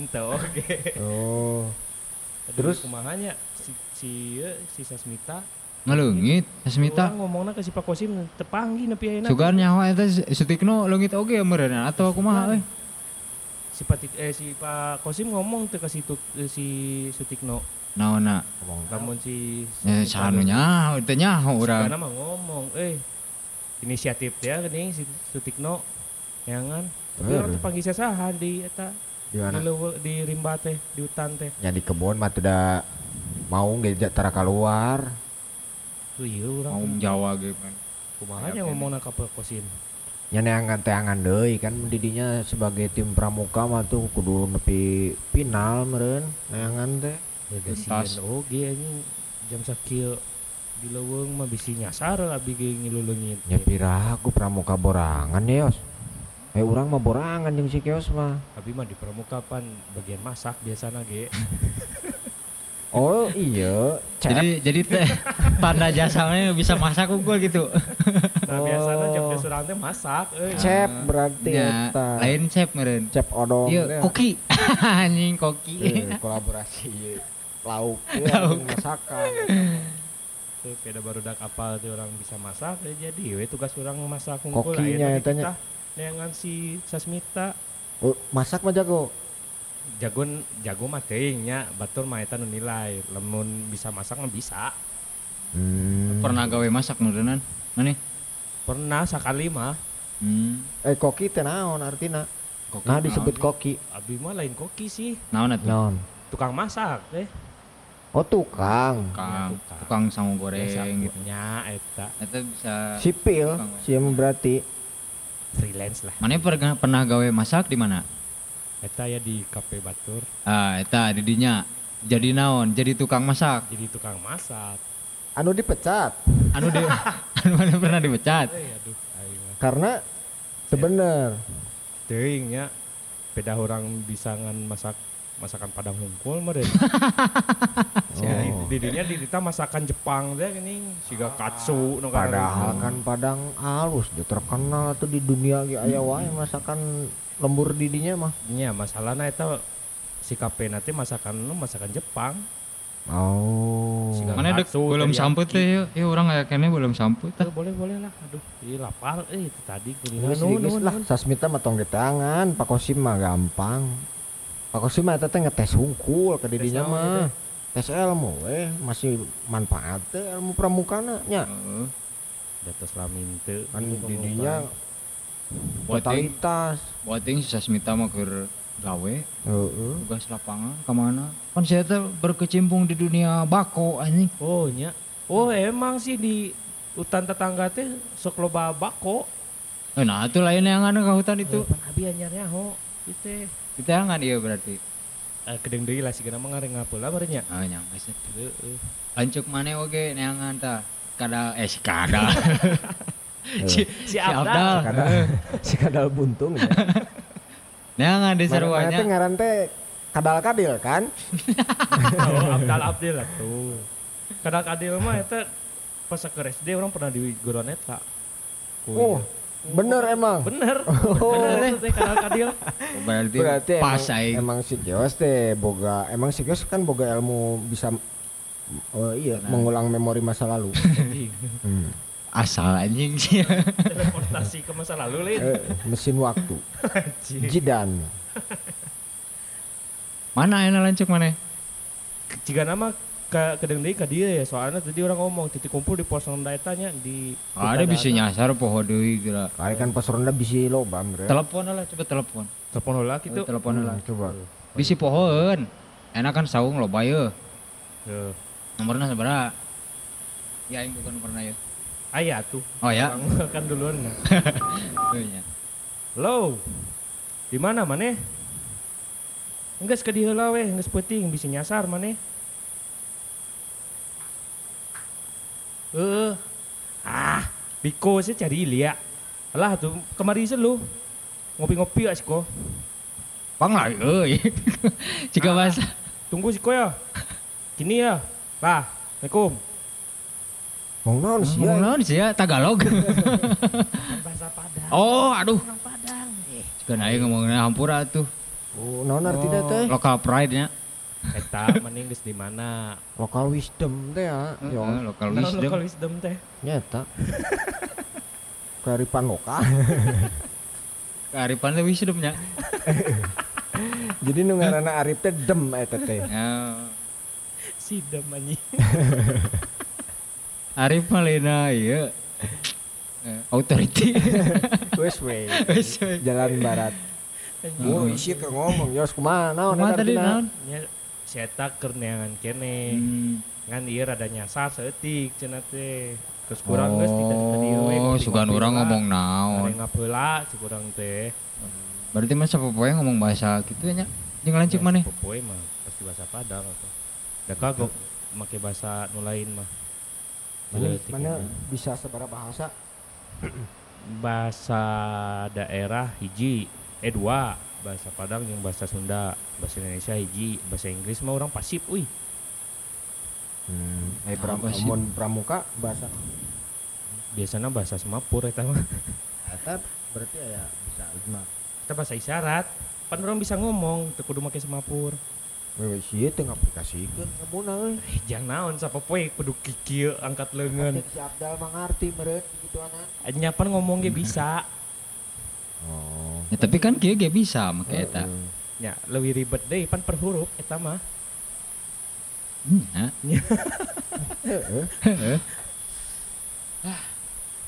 S3: Ente <laughs> oke.
S2: Oh.
S3: Terus
S2: Terus?
S3: kumahanya si si ieu, si Sasmita
S1: Ngeleungit Asmita.
S3: Orang ngomongna ke si Pak Kosim tepanggi nepi ayeuna.
S1: Sugar nyawa eta sutikno leungit oge meureun atau kumaha euy?
S3: Si Pak eh si Pak Kosim ngomong teh ke si Tut- eh, si Sutikno.
S1: Naonna?
S3: Lamun si
S1: Ya sanu nyaho teh nyaho urang.
S3: Karena mah ngomong, eh inisiatif dia geuning si Sutikno yangan. Tapi orang teu panggil saha di eta
S2: Di
S3: leuweung- di rimba teh, di hutan teh.
S2: Ya di kebun mah tuh da mau ngejak tara keluar.
S3: Tuh iya urang.
S1: Mau Jawa ge kan.
S3: Kumahanya
S1: Oke.
S3: ngomongna ka Pak Kosim.
S2: Ya neangan teangan deui kan didinya sebagai tim pramuka mah tuh kudu nepi final meureun neangan teh.
S3: Ya gasian oge anjing jam sakieu di leuweung mah bisi nyasar abi ge ngiluleungit.
S2: Ya piraha ku pramuka borangan ya, Yos. Eh urang mah borangan jeung si Keos mah.
S3: Abi mah di pramuka pan bagian masak biasana ge. <laughs>
S2: Oh iya, cep.
S1: Jadi jadi teh tanda jasanya bisa masak unggul gitu.
S3: Nah biasana
S2: Oh.
S3: jam surang teh masak euy.
S2: cep berarti
S1: Ya, lain chef meureun.
S2: Cep odong.
S1: Ieu
S2: teh.
S1: koki. <laughs> Anjing koki.
S2: Eh, kolaborasi ieu. lauk ya, <laughs> masakan.
S3: Tuh beda barudak apal teh orang bisa masak ya jadi we tugas orang masak unggul
S2: Kokinya
S3: aya
S2: eta nya.
S3: Neangan si Sasmita
S2: Oh, masak mah jago.
S3: jago jago mah teuing nya batur mah eta nu nilai lamun bisa masak mah bisa
S2: Hmm.
S1: Pernah gawe masak meureunnan? Maneh?
S3: pernah sekali mah
S1: Hmm.
S2: Eh koki teh naon artina?
S1: Koki
S2: Nah disebut
S1: naon?
S2: koki.
S3: abi mah lain koki sih
S1: Naon atuh?
S2: Naon?
S3: tukang masak teh
S2: Oh tukang.
S1: Tukang,
S3: tukang.
S1: tukang sangu
S3: Biasa
S1: goreng gitu.
S3: nya eta
S1: Eta bisa
S2: Sipil,
S1: Tukang.
S2: sih berarti.
S3: Freelance lah
S1: Mana pernah pernah gawe masak di mana?
S3: Eta ya di kafe Batur
S1: Ah, eta didinya jadi naon? Jadi tukang masak.
S3: jadi tukang masak.
S2: Anu dipecat
S1: Anu di <laughs> anu mana pernah dipecat.
S3: Eh aduh mah.
S2: karena sebener
S3: Teuing nya beda orang bisa ngan masak masakan Padang hungkul meureun. <laughs>
S2: Oh.
S3: Di didinya di dita masakan Jepang teh geuning siga katsu nu
S2: Padahal kan Padang halus dia terkenal tuh di dunia ge aya wae masakan lembur didinya mah.
S3: nya masalahna eta si kafe nanti masakan nu masakan Jepang.
S2: Oh.
S3: Siga
S1: Mana dek belum samput teh ya. Ya orang kayak kene belum samput
S3: Tuh,
S1: tah.
S3: boleh boleh lah. Aduh, ini lapar eh itu tadi kuliner.
S2: Geus
S3: nuhun,
S2: lah sasmita mah tong tangan, Pak Kosim mah gampang. Pak Kosim mah eta teh ngetes hungkul ke didinya
S3: naon
S2: mah. Tes ilmu we masih manfaat teh ilmu pramukana nya.
S1: Heeh.
S3: Di atas lamin teu.
S2: Kan didinya
S1: Boting,
S2: totalitas.
S1: boting si Sasmita mah keur gawe
S2: Heeh.
S1: tugas lapangan ke mana kan saya tuh berkecimpung di dunia bako anjing
S3: Oh nya. Oh emang sih di hutan tetangga teh sok loba bako.
S1: Eh, nah itu lain yang anu ke hutan itu
S3: Eh, pan abi anyarnya ho. Itu
S1: yang iya berarti
S3: Eh kedeng deui lah sigana mah ngareng meureun nya.
S1: ah yang geus itu.
S3: Heeh.
S1: lancuk mana oge neangan tah kada eh si kada <laughs> <laughs>
S3: Si, si Abdal.
S2: Kadal si kadal <laughs> buntung ya.
S1: neangan di
S2: Mana- mana teh
S1: sarwanya
S2: ngaran teh kadal kadil kan?
S3: Oh, Abdal Abdil lah tuh. Kadang kadil mah eta pas ke SD orang pernah di guruan eta.
S2: Oh, bener emang.
S3: Bener. <laughs>
S2: Oh.
S3: Bener teh kadal kadil.
S1: berarti,
S2: Berarti emang,
S1: pas aing
S2: emang si Kios teh boga emang si Kios kan boga ilmu bisa oh iya mengulang memori masa lalu. <laughs> Hmm.
S1: asal anjing sih
S3: Teleportasi ke masa lalu lain.
S2: Eh, mesin waktu. Jidan.
S1: mana enak lancuk mana
S3: Jika nama ke kedeng deui ka dieu ya soalnya tadi orang ngomong titik kumpul di pos ronda eta nya di
S1: ada bisa nyasar poho deui kira
S2: Kali kan pas ronda bisi loba bre.
S1: telepon lah coba telepon
S3: telepon heula
S1: Oh,
S3: kitu.
S1: telepon lah
S2: Hmm, coba.
S1: bisi pohon enak kan saung lo bayo
S3: Heuh.
S1: nomornya seberapa ya aing bukan pernah ya
S3: Aya tuh.
S1: oh ya <laughs>
S3: kan duluan. <laughs>
S1: Tuh, nya.
S3: Halo. Di mana maneh? Ke dieu heula weh, geus peuting bisa nyasar maneh. Eh. Ah, Biko sih cari Ilya. Alah tuh kemari lu. Ngopi-ngopi ya Siko.
S1: pang lah <laughs> euy jika bahasa
S3: Tunggu Siko ya. Kini ya. Lah, Assalamualaikum.
S2: Mau naon sih ya?
S1: naon sih ya Tagalog
S3: Bahasa <laughs> Padang.
S1: oh aduh
S3: Orang Padang. Eh,
S1: jika aing ngomongnya hampura tuh
S2: Oh, naon artinya teh?
S1: lokal pride nya
S3: eta mending geus di mana?
S2: Lokal wisdom teh ya.
S1: Heeh,
S2: Yo,
S1: lokal wisdom
S3: Local wisdom teh.
S2: nyata. <laughs> Kearifan lokal. <laughs>
S1: kearifan teh wisdomnya <laughs>
S2: Jadi nu ngaranna Arif teh dem eta teh.
S1: ya
S3: Sidem anjing.
S1: Arif Malena iya Eh, authority
S2: Wes we. Jalan barat. Oh, isi ke ngomong, Yos Kumaha eta
S1: tadi naon
S3: Nya si eta keur neangan kene.
S1: Hmm.
S3: ngan ieu rada nyasar seetik cenah teh terus kurang geus di tadi we
S1: Oh, sugan orang ngomong naon.
S3: Ada ngapeula si kurang teh
S1: Berarti masa popoe ngomong bahasa gitu ya nya. Jeung lancuk maneh.
S3: popoe mah pasti bahasa Padang atau da kagok make bahasa nu lain mah
S2: Mana, mana bisa seberapa bahasa?
S3: bahasa daerah hiji eh dua bahasa Padang yang bahasa Sunda bahasa Indonesia hiji bahasa Inggris mah orang pasif uy
S2: Hmm, eh pram, mun pramuka bahasa
S3: biasanya bahasa Semapur eta mah
S2: eta berarti ya bisa lima.
S3: kita bahasa isyarat pan orang bisa ngomong teu kudu make Semapur
S2: Wewe sih teh ngaplikasikeun ngebuna euy.
S3: Eh, jangan naon sapa poe kudu kikieu angkat leungeun.
S2: Si Abdal mah ngarti meureun gitu anak.
S3: Nyapan ngomong ge bisa.
S2: Oh.
S1: Ya tapi kan kieu ge bisa make eta.
S3: Ya, leuwih ribet deui pan per huruf eta mah.
S1: Nya.
S2: Heeh.
S3: Tah,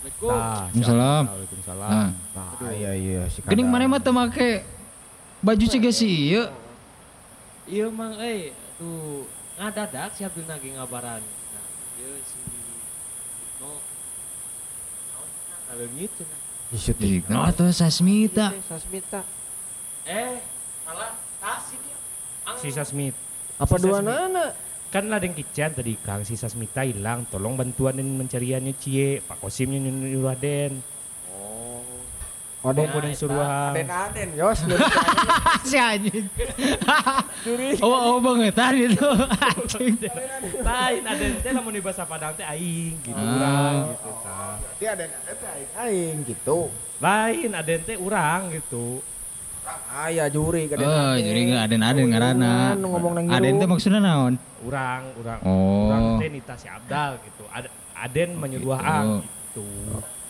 S1: Waalaikumsalam.
S3: Waalaikumsalam.
S1: Nah,
S2: Nah, iya iya si
S1: maneh mah teu make baju siga si ieu.
S4: Iya mang eh tuh ngadadak si Abdul nagi ngabaran. Nah, ieu si Ibnu naon ngaleungit cenah.
S1: Yusutikno iya, atau Sasmita?
S2: Iya, Sasmita.
S4: Eh, malah Tasik ya.
S3: Si Sasmita.
S2: Apa
S3: si
S2: dua anak?
S3: Kan ada yang kican tadi Kang si Sasmita hilang, tolong bantuan dan mencariannya Cie, Pak Kosimnya nyuruh Raden.
S2: Oh,
S3: Ada
S2: den
S3: yang suruh
S2: Aden Aden, Yos. <laughs>
S1: si anjing.
S2: Curi.
S1: Oh, oh bangetan itu. <laughs> Anjing.
S3: Lain Aden teh lamun di bahasa Padang teh aing gitu
S1: Ah.
S3: urang gitu. tah.
S2: Dia Aden Aden teh aing aing gitu.
S3: Lain Aden teh urang gitu.
S2: Ah ya juri
S1: Oh,
S2: Aden.
S1: jadi nggak ada aden
S2: ngomong nang
S1: Aden teh maksudnya naon?
S3: Urang, urang.
S1: Oh.
S3: Urang teh Nita si Abdal gitu. Ad- Aden menyuruh
S1: gitu.
S3: ang gitu.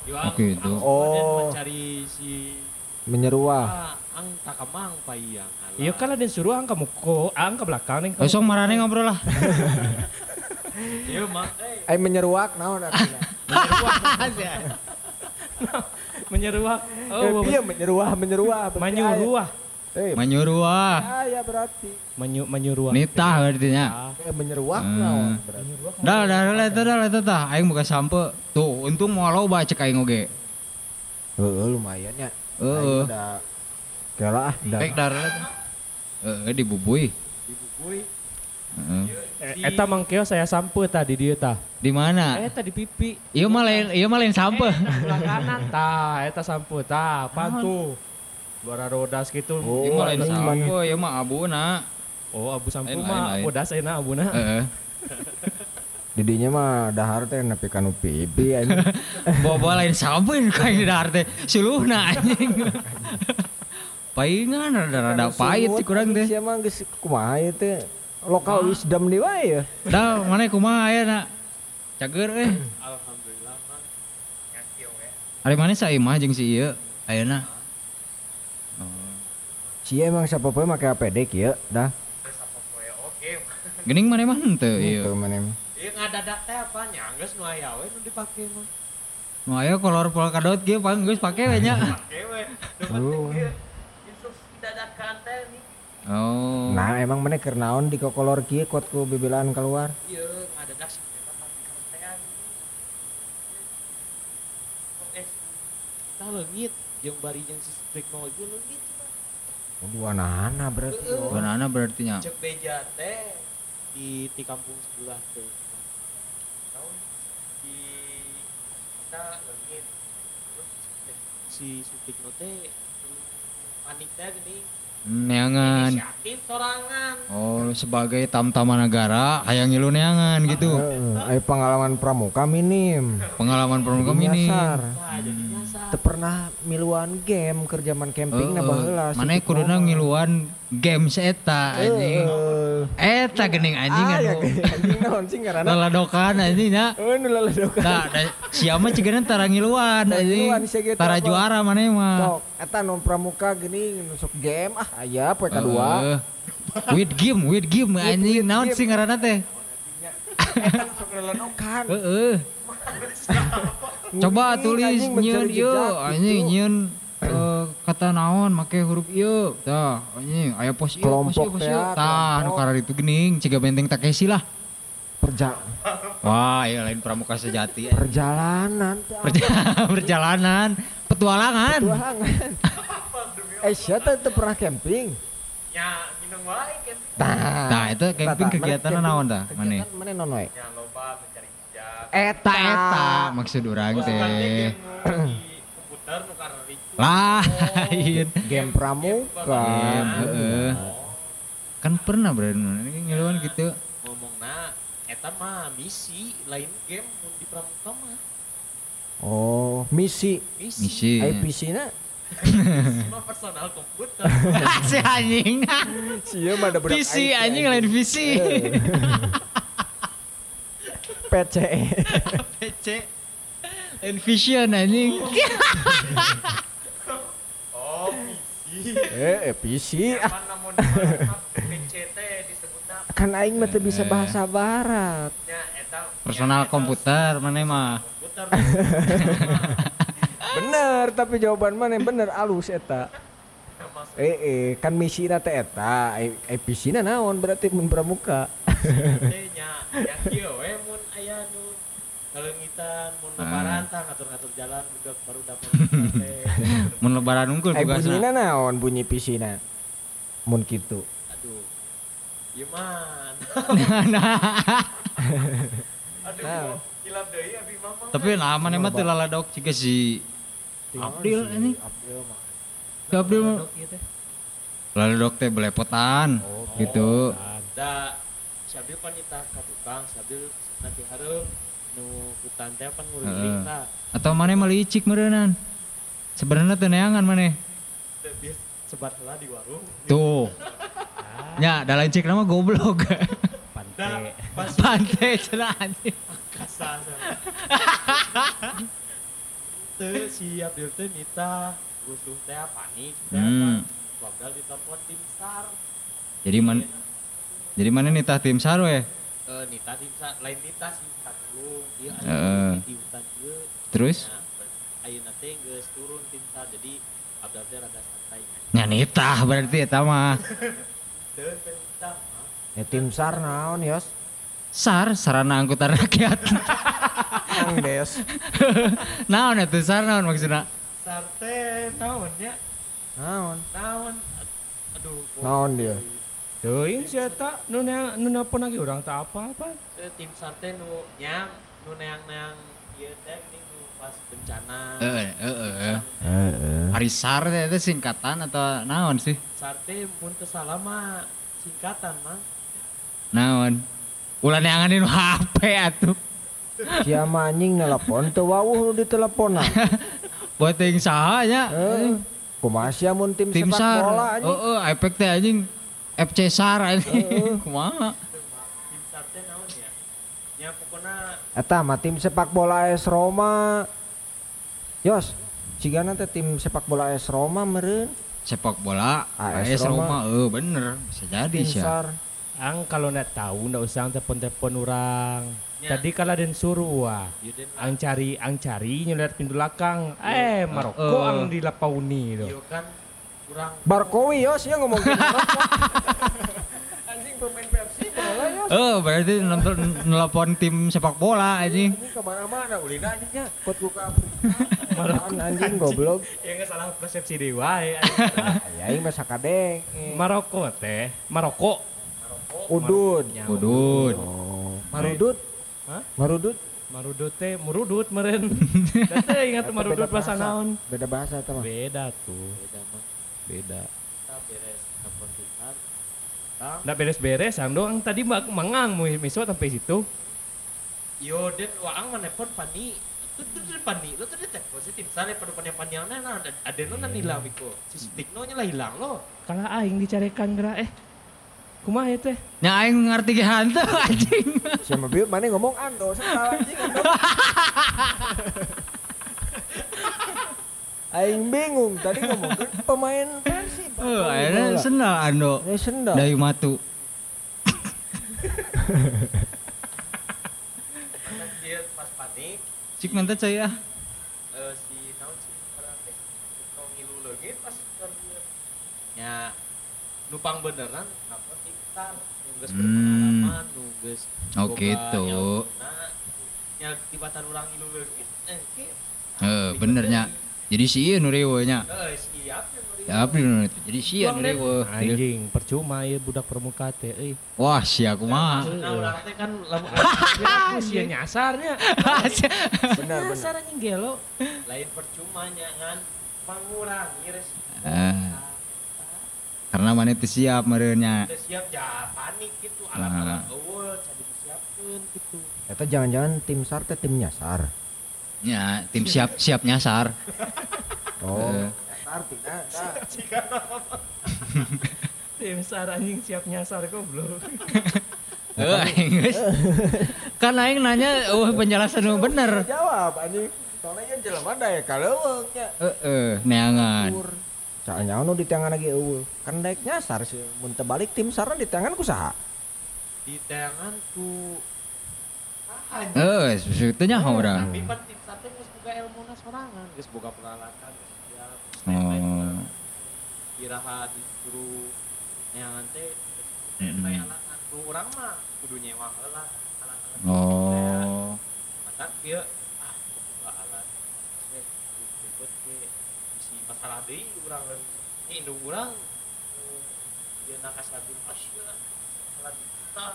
S4: Yo,
S1: Oke, itu.
S2: Oh.
S4: Mencari si
S2: menyeruah.
S4: ah, ang takamang payang.
S3: Iya kan Aden suruh ang ke muko, ang ke belakang nih.
S1: Kosong marane ngobrol lah. <laughs>
S4: Iya mah, eh,
S2: menyeruak naon?
S3: Menyeruak.
S2: Eh,
S3: Oh,
S2: iya menyeruah, menyeruah. berarti Eh,
S1: Menyuruh.
S2: aya berarti.
S3: Menyu, menyuruh.
S1: Nitah artinya.
S2: Eh menyeruak
S1: Hmm.
S2: naon berarti.
S1: Dah, dah, dah, dah, dah, dah, dah. Aing buka sampe. Tuh, untung mau lo baca aing oge.
S2: Heeh, lumayan ya.
S1: Heeh.
S2: Udah kela ah, udah.
S1: Baik dar. Eh, dibubui.
S4: dibubui.
S1: Heeh.
S3: Eh, eta mangkeo saya sampe tadi dia tah.
S1: Di mana?
S3: Eh tadi pipi.
S1: Iya mah lain, iya mah lain sampe.
S3: Sebelah kanan tah, eta sampe tah. Apaan tuh? Bara rodas gitu.
S2: Oh,
S1: Iya mah lain sampe, iya mah abuna.
S3: Oh, abu
S1: Lain,
S3: mah bodas enak abuna.
S1: Heeh. <laughs>
S2: Didinya mah dahar teh nepi kanu pipi <laughs> anjing.
S1: Bawa lain sampe kayak dar teh. Suluhna anjing. <laughs> Paingan rada-rada pahit sih kurang teh.
S2: Siapa geus kumaha ieu teh? Lokal wisdom di wae ya.
S1: Dah, mana kumaha aya na? Cager eh.
S4: Alhamdulillah kan.
S1: Ari mana sa imah jeung si ieu ayeuna.
S2: Sia emang siapa poe make APD kieu dah.
S1: Gening mana mah henteu ieu.
S2: Tuh mana.
S4: Iya ngadadak teh apa nyangges nu aya we nu dipake mah.
S1: Nu aya kolor polkadot ge paling geus pake we nya. <laughs>
S4: Pake we.
S2: Oh.
S4: Instruksi dadakan teh nih.
S1: Oh.
S2: Nah, emang mana keur naon di kokolor kieu kot ku bibilaan keluar.
S4: Iya ngadadak sih eh tah leungit jeung bari jeung si teknologi leungit
S2: dua nana berarti. oh.
S1: Banana berarti nya.
S4: Cek beja teh di di kampung sebelah teh. Naon di kita. Terus si Sutikno teh panik teh geuning.
S1: Neangan. Oh, sebagai tamtama negara hayang ngilu neangan gitu.
S2: Aya pengalaman pramuka minim.
S1: Pengalaman.
S2: Nyasar.
S4: Nah, jadi nyasar.
S2: Teu pernah miluan game keur zaman camping na baheula.
S1: Mana kuduna ngiluan games eta anjing. Eta geuning anjing
S2: ya
S1: anu.
S2: anjing naon sih ngaranna?
S1: Laladokan anjing nya.
S2: Nu laladokan.
S1: Nah, da, sia mah cigana tara ngiluan anjing.
S2: gitu
S1: Tara juara mana mah.
S2: Sok, eta nu pramuka gini nusuk game ah aya poe kadua.
S1: With game, with game anjing. Naon sih ngaranna teh?
S2: Eta nusuk laladokan.
S1: Heeh. <laughs> Coba tulis
S2: mencari
S1: ieu
S2: jejak
S1: anjing
S2: gitu.
S1: Eh, kata naon make huruf ieu. Tah, anjing aya pos ieu, pos ieu,
S2: Kelompok
S1: pos ieu. Tah, nu karar itu geuning ciga benteng Takeshi lah.
S2: Perja
S1: Wah, ya lain pramuka sejati. ya.
S2: perjalanan.
S1: Perja- <laughs> perjalanan, petualangan.
S2: Tuhangan. <laughs> Eh, siapa teu pernah camping?
S4: Ya, minum wae kan.
S2: Tah.
S1: Nah, itu camping kegiatanna naon tah? Mane?
S2: Kegiatan mana non we?
S4: Ya loba mencari jejak.
S1: Eta eta maksud urang teh. <clears throat>
S4: ricu.
S1: Lain.
S2: Game pramuka.
S1: Game, heeh. Kan pernah berarti ini ngiluan gitu.
S4: Ngomongna eta mah misi lain game mun di pramuka mah.
S2: Oh, misi.
S4: Misi.
S1: Misi.
S2: IPC na.
S4: Mah personal komputer. <laughs>
S1: si anjing.
S2: Sia mah ada budak
S1: Visi
S2: IT,
S1: anjing lain visi.
S2: PC.
S1: PC. Lain vision anjing.
S4: Oh, misi.
S2: eh, eh, PC.
S4: PC
S2: kan aing mah teu bisa
S1: Eh.
S2: bahasa barat.
S4: nya eta
S1: Personal komputer mana mah. <laughs>
S2: Bener, tapi jawaban mana yang bener alus eta. Eh, eh, kan misi na teh eta, Eh, na naon berarti mun pramuka
S4: yang kieu we mun aya nu kaleungitan mun lebaran tah ngatur-ngatur jalan budak baru dapat. <laughs>
S1: Mun lebaran unggul
S2: Eh,
S1: tugasna.
S2: bunyina naon bunyi PC na? Mun kitu.
S4: Aduh. Ieu man. <laughs>
S1: nah
S4: Aduh,
S2: Nah.
S4: hilap deui abi mama.
S1: tapi nah mana mah teu laladok jika si Abdil ini
S2: Abdil mah.
S1: si Abdil mah
S3: Dok, ieu teh.
S1: laladok teh belepotan gitu
S4: Da Sabil kan nita ka tukang, Sabil nanti hareup nu hutan teh kan nguriling
S1: Heeh.
S4: tah.
S1: atau mana mah licik meureunnan sebenarnya teu neangan mana
S4: sebar heula di warung.
S1: tuh nya da licik nama goblok pantai cenah anjing
S4: kasar. Teu si Abdul teh nita rusuh teh panik teh
S1: Hmm.
S4: Bagdal ditelepon tim SAR.
S1: jadi man jadi mana nih tah tim sar we
S4: Eh nita SAR, lain nita sih dulu. Dia
S1: Heeh.
S4: di hutan ieu.
S1: terus
S4: Nah, ayeuna teh geus turun tim SAR jadi Abdul teh rada santai.
S1: nya nitah berarti eta mah
S4: Teu teh nita. mah.
S2: Ya tim SAR naon Yos?
S1: sar sarana angkutan rakyat
S2: Yang des. <laughs>
S1: naon eta sar naon maksudna
S4: SAR teh naon nya?
S2: Naon?
S4: Naon? Aduh.
S2: Naon dia?
S3: Teuing si eta nu neang- nu nelpon lagi urang teh apa-apa.
S4: Teu tim SAR teh nu nyam nu neang-neang ieu teh geuning nu pas bencana.
S1: heeh heeh
S2: Heeh.
S1: hari sar teh itu singkatan atau naon sih
S4: SAR teh mun teu salah mah singkatan mah.
S1: naon ulah neanganin HP atuh
S2: Sia mah anjing nelpon teu wawuh nu diteleponan. <laughs>
S1: buat yang saha nya
S2: Heeh. Kumaha sia mun tim,
S1: tim
S2: sepak bola anjing?
S1: heeh efek teh anjing FC sar anjing <laughs> kumaha
S4: ya?
S2: Eta mah tim sepak bola AS Roma. Yos, cigana teh tim sepak bola AS Roma meureun.
S1: sepak bola
S2: AS
S1: AS
S2: Roma.
S1: Roma eh bener bisa jadi sih
S2: SAR.
S3: Ang kalau ndak tahu ndak usah telepon-telepon orang.
S4: Ya.
S3: Tadi kalau den suruh wah. Ang cari, ang cari nyelihat pintu belakang. Eh, Maroko
S1: Eh.
S3: ang di Lapauni itu.
S4: Yo kan kurang
S2: Barkowi Yos ya ngomong gitu. <laughs> anjing pemain Persib bola Yos.
S1: eh berarti nonton nelpon tim sepak bola anjing
S2: Ini ke mana-mana ulina anjingnya. Kot buka <laughs> Apaan anjing goblok.
S3: Ya nggak salah persepsi dewa ya. <laughs>
S2: Ya ini mah sakadeng.
S3: Maroko teh, Maroko.
S2: Udud.
S3: Ya,
S1: udud
S2: Oh, marudut.
S3: Hah?
S2: Marudut.
S3: Marudut teh, murudut meren. Teh ingat tuh marudut bahasa naon?
S2: Beda bahasa itu mah.
S3: Beda tuh,
S4: beda mah.
S3: Beda.
S4: Kita beres telepon tim
S3: Nggak beres-beres, ang doang tadi mak mangang mau miso sampai situ.
S4: Yo den waang mana pun pani. Tuh tuh pani, lo tuh detek positif. Sale pada pani pani yang nah ada no nan hilang biko. Si stikno nya lah hilang lo.
S3: Kalau aing dicarikan gerak eh. Kumaha ya teh?
S1: nya aing ngerti ge hantu anjing
S2: Siapa bieu mana ngomong ando salah anjing ando. <laughs> Aing bingung tadi ngomong pemain Persib.
S1: eh akhirnya sendal ando
S2: Ini sendal.
S1: dari matu
S4: pas <laughs> panik
S1: cik mantap saya
S4: eh, si naon si orang teh stikno ngilu leungit pas kan dia. Nya nupang beneran geus
S1: Hmm.
S4: berpengalaman nu geus
S1: Oh, gitu.
S4: nya tibatan urang ngilu leungit eh
S1: eh benernya jadi si ieu nu rewe nya
S4: eh siap ya nu
S1: itu jadi si nu rewe
S3: Anjing, percuma ya budak permuka teh euy.
S1: wah sia kumaha
S4: urang teh kan lamun
S3: Aku sih nyasarnya. <laughs>
S2: Benar benar.
S3: Nyasar anjing gelo.
S4: lain percuma nya ngan mengurangi resiko.
S1: Ah. karena mana teu siap merenya
S4: Udah siap ya panik gitu
S1: Ah.
S4: alat-alat eueuh cari disiapkeun gitu.
S2: Eta jangan-jangan tim SAR teh tim nyasar.
S1: Nya tim siap siap nyasar
S2: Oh.
S1: Eh.
S2: Nyasar <laughs> tidak.
S3: Tim sar anjing siap nyasar goblok. <laughs>
S1: Eh, aing geus. kan aing nanya oh penjelasan nu bener
S2: Jawab anjing. Soalnya ya jelema daya kaleuweung nya.
S1: heeh neangan
S2: Soalnya anu di tangan lagi eueuh. Kan daek nyasar sih. Mun teu balik tim SAR di tangan ku saha?
S4: Di tangan ku Ah,
S1: eh sesuatu nya urang
S4: Tapi ilmuna sorangan, geus boga peralatan geus siap.
S1: Oh.
S4: Iraha disuruh neangan teh standby alat nu urang mah kudu nyewa heula alat-alat.
S1: oh
S4: Mata kieu ah alat. Eh, ribet ke bisi masalah deui urang ini indung urang ieu na kasabun asya. lanjutan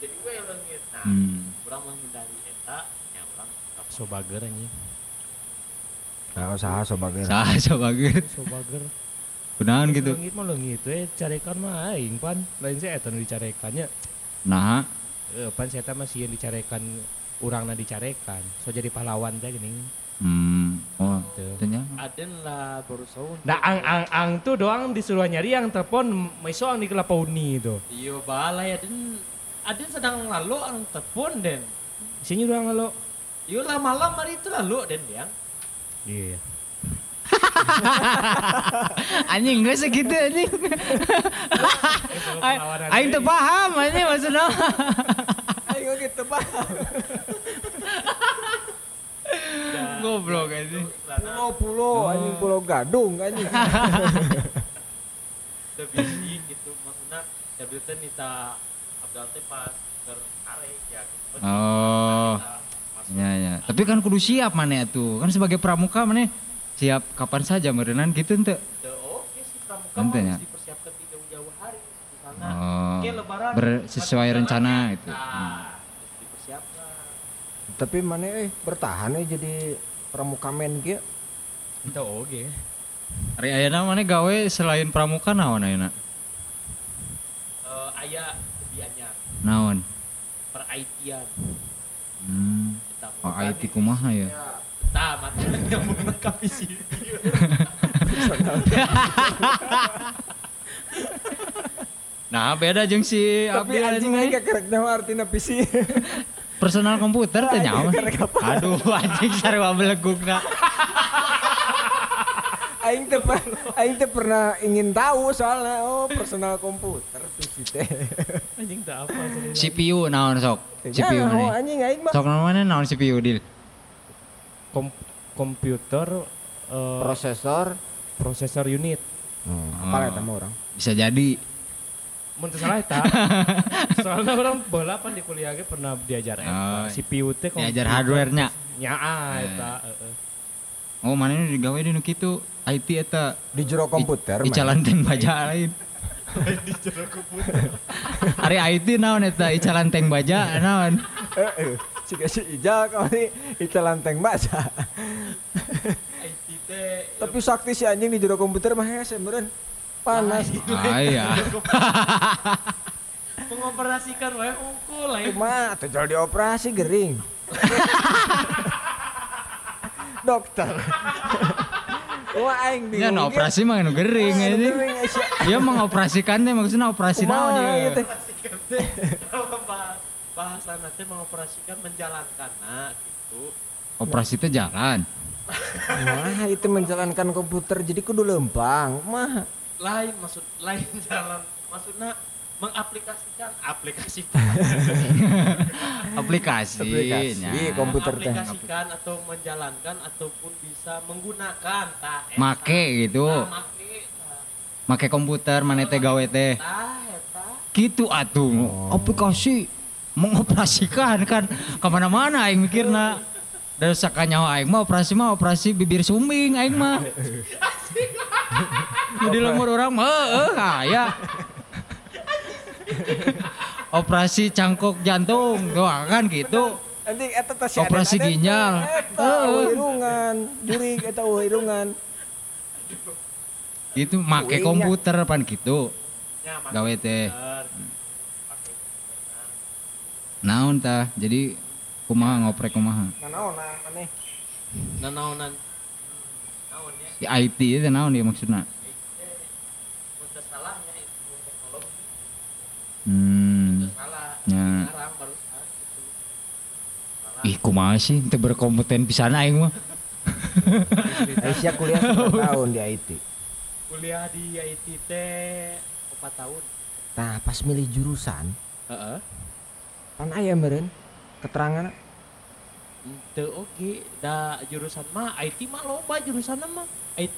S4: jadi gue leungit nah
S1: Hmm.
S4: orang menghindari eta ya orang
S3: Sobager anjing.
S2: Nah, usaha sebagai
S1: Sah sebagai
S3: Sobager.
S1: kunaon gitu.
S3: Leungit mah leungit we carekan mah aing pan. Lain saya eta dicarekannya.
S1: Nah,
S3: Eh pan saya mah sieun dicarekan urangna dicarekan. So jadi pahlawan teh geuning.
S1: hmm. Oh,
S3: Tuh.
S1: ternyata.
S4: aden lah baru sahun
S3: Nah, ang ang ang tuh doang disuruh nyari yang telepon meso ang di kelapa uni itu.
S4: iya balai aden aden sedang lalu orang telepon den
S3: Sini doang lo.
S4: iya lah malam hari itu lalu den yang
S3: Iya. <laughs>
S1: Anjing gak segitu anjing. <laughs> Aing teu paham anjing maksudnya.
S2: Ayo gitu pak.
S1: Goblok anjing.
S2: Pulau pulau anjing pulau gadung anjing. <laughs>
S4: udah bisi gitu maksudnya teh minta Pas ya gitu.
S1: Oh. Ya ya. Tapi kan kudu siap mana tuh. Kan sebagai pramuka mana siap kapan saja merenang gitu ente.
S4: Oke sih pramuka
S1: Ente ya?
S4: dipersiapkan di jauh-jauh hari misalnya
S1: Oh.
S4: Oke lebaran
S1: sesuai rencana itu. Hmm.
S4: Nah, harus dipersiapkan.
S2: Tapi mana eh bertahan eh jadi pramuka men kieu.
S3: Itu oke.
S1: Hari ayeuna mana gawe selain pramuka naon ayeuna?
S4: Eh, aya lebih anyar
S1: Naon?
S4: per IT-an.
S1: Hmm. Oh, IT kumaha ya?
S4: Tah, makanya mau lengkapi sih.
S1: Nah, beda jeung si
S2: Tapi anjing aing kerek naon artina PC.
S1: personal komputer teh nyawa. Aduh, anjing sarua belegugna.
S2: Aing teh aing teh pernah ingin tahu soalnya oh personal komputer PC teh.
S3: Anjing tak apa.
S1: CPU naon sok? CPU
S2: Ya, oh,
S1: mana?
S2: anjing aing mah
S1: Sok naon naon CPU Dil?
S3: Kom- komputer eh,
S2: prosesor.
S3: prosesor unit.
S2: Hmm, apa eta mah orang?
S1: Bisa jadi.
S3: Mun teu salah eta. <laughs> Soalnya orang bola pan di kuliah ge pernah diajar
S1: Oh.
S3: CPU teh
S1: Diajar hardware-nya.
S3: Nya ah, eta. heeh.
S1: Oh, mana ini digawe di nu kitu? IT eta
S2: Di jero komputer.
S1: Ica lanteng baja lain. <laughs> Hari <laughs> IT naon eta Ica lanteng baja naon?
S2: Heeh. Jika si Ijal kali itu lanteng baca.
S4: IT teh
S2: Tapi sakti si anjing di jero komputer mah hese meureun. Panas.
S1: Ah iya. <laughs>
S4: mengoperasikan wae unggul lain.
S2: Kumaha atuh jual dioperasi gering. Dokter. <laughs> Wah aing
S1: Ya
S2: bingung.
S1: no operasi mah nu gering
S2: Wah, anu gering, Aisyah.
S1: Dia mengoperasikan teh maksudnya operasi naon
S2: Kumaha
S1: dia.
S2: gitu.
S4: bahasa nanti mengoperasikan menjalankan nah gitu
S1: Operasi teh jalan.
S2: Wah, itu menjalankan komputer jadi kudu lempang. Mah
S4: lain maksud lain <laughs> jalan maksudnya mengaplikasikan aplikasi <laughs>
S1: Aplikasi.
S2: aplikasi
S1: nya.
S2: komputer teh.
S4: aplikasikan atau menjalankan ataupun bisa menggunakan tah eta.
S1: Make gitu.
S4: Tah, make tah.
S1: Make komputer mana teh gawe teh.
S4: tah eta
S1: Gitu atuh. Aplikasi mengoperasikan kan ke mana-mana aing mikirna. Dan sakanyawa aing mah operasi mah operasi bibir sumbing aing mah. <laughs> Jadi lemur orang mah heeh aya. <laughs> Operasi cangkok jantung doang kan gitu.
S2: Nanti eta teh si
S1: Operasi ginjal.
S2: teh Eta
S1: Heeh.
S2: irungan, juri eta eueuh irungan.
S1: Gitu make
S2: Uingnya.
S1: komputer pan gitu.
S4: make
S1: Gawe teh.
S4: komputer.
S1: Naon tah? Jadi kumaha ngoprek kumaha?
S2: Nanaon aneh.
S4: nah naonan naon ya
S1: Di IT itu naon dia maksudna?
S4: untuk salahnya itu teknologi
S1: Hmm.
S4: salah
S1: Ya.
S4: gitu salah
S1: Ih kumaha sih teu berkompeten pisan aing mah. <laughs>
S2: Aisyah kuliah berapa <laughs> tahun di IT.
S4: kuliah di IT teh 4 tahun
S2: Nah, pas milih jurusan,
S4: heeh
S2: pan aya meureun keterangan
S4: Teu oke, da jurusan mah IT mah loba jurusan mah. IT,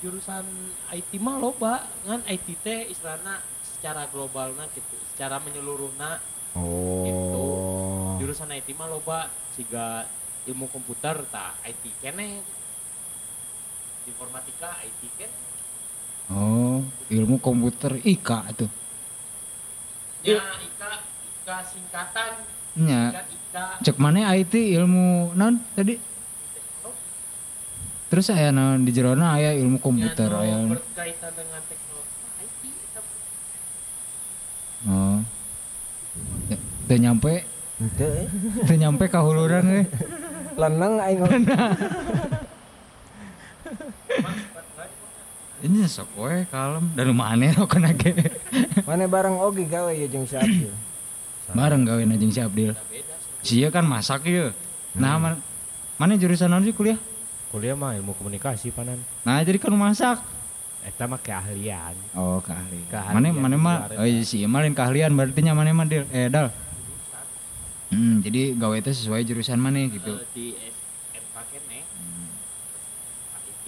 S4: jurusan IT mah loba, ngan IT teh istilahna secara globalna gitu, secara menyeluruhna
S2: Oh.
S4: jurusan IT mah loba siga ilmu komputer tah IT kene. Informatika IT kan
S1: Oh, ilmu komputer IKA tuh.
S4: Ya, Ika, Ika singkatan, kan Ika
S1: cek mana IT ilmu non tadi terus aya naon di jerona aya ilmu komputer
S4: ya, no, berkaitan dengan teknologi. Nah, IT eta
S1: oh. Teu- teu nyampe?
S2: Henteu eh.
S1: nyampe ka huluran we
S2: Leneng aing <laughs>
S1: ini sok we kalem. Dan mana <laughs> kana ge.
S2: Mana bareng oge gawe ya jeung si Abdul.
S1: bareng gawe jeung si Abdil sia kan masak ye nah man- mana jurusan naon sih kuliah?
S3: Kuliah mah ilmu komunikasi panan.
S1: nah jadi kan masak
S3: Eta mah keahlian.
S1: oh keahlian.
S3: Keahlian
S1: mana mana mah oh iya sih malin keahlian berarti nya mana mah Dil. Eh dal. Hmm, jadi gawe itu sesuai jurusan mana gitu.
S4: Eh, di SMK kene IT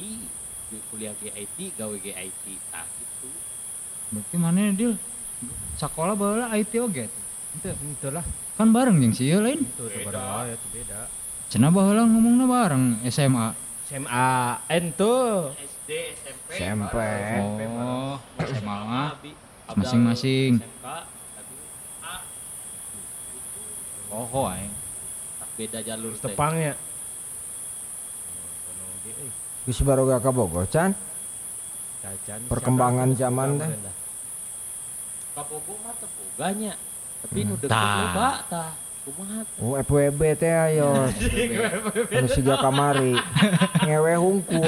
S4: di kuliah GIT gawe GIT tah itu
S1: berarti mana Dil sekolah baheula IT oge tuh. Henteu.
S3: Itu lah.
S1: kan bareng jeung sieun lain.
S3: Itu itu bareng. Wae itu beda.
S1: cenah baheula ngomongna bareng SMA
S3: SMA ente
S4: SD SMP
S2: SMP.
S1: oh SMA mah masing-masing. Oh ho aing
S4: beda jalur teh.
S3: tepangnya.
S2: Geus baru gak ka Bogor, Chan? Perkembangan zaman teh.
S4: Kabogo mah teu boganya tapi nu deket
S1: Tah.
S4: loba?
S2: Oh, FWB teh ayo. Anu siga kamari. Ngewe hungku.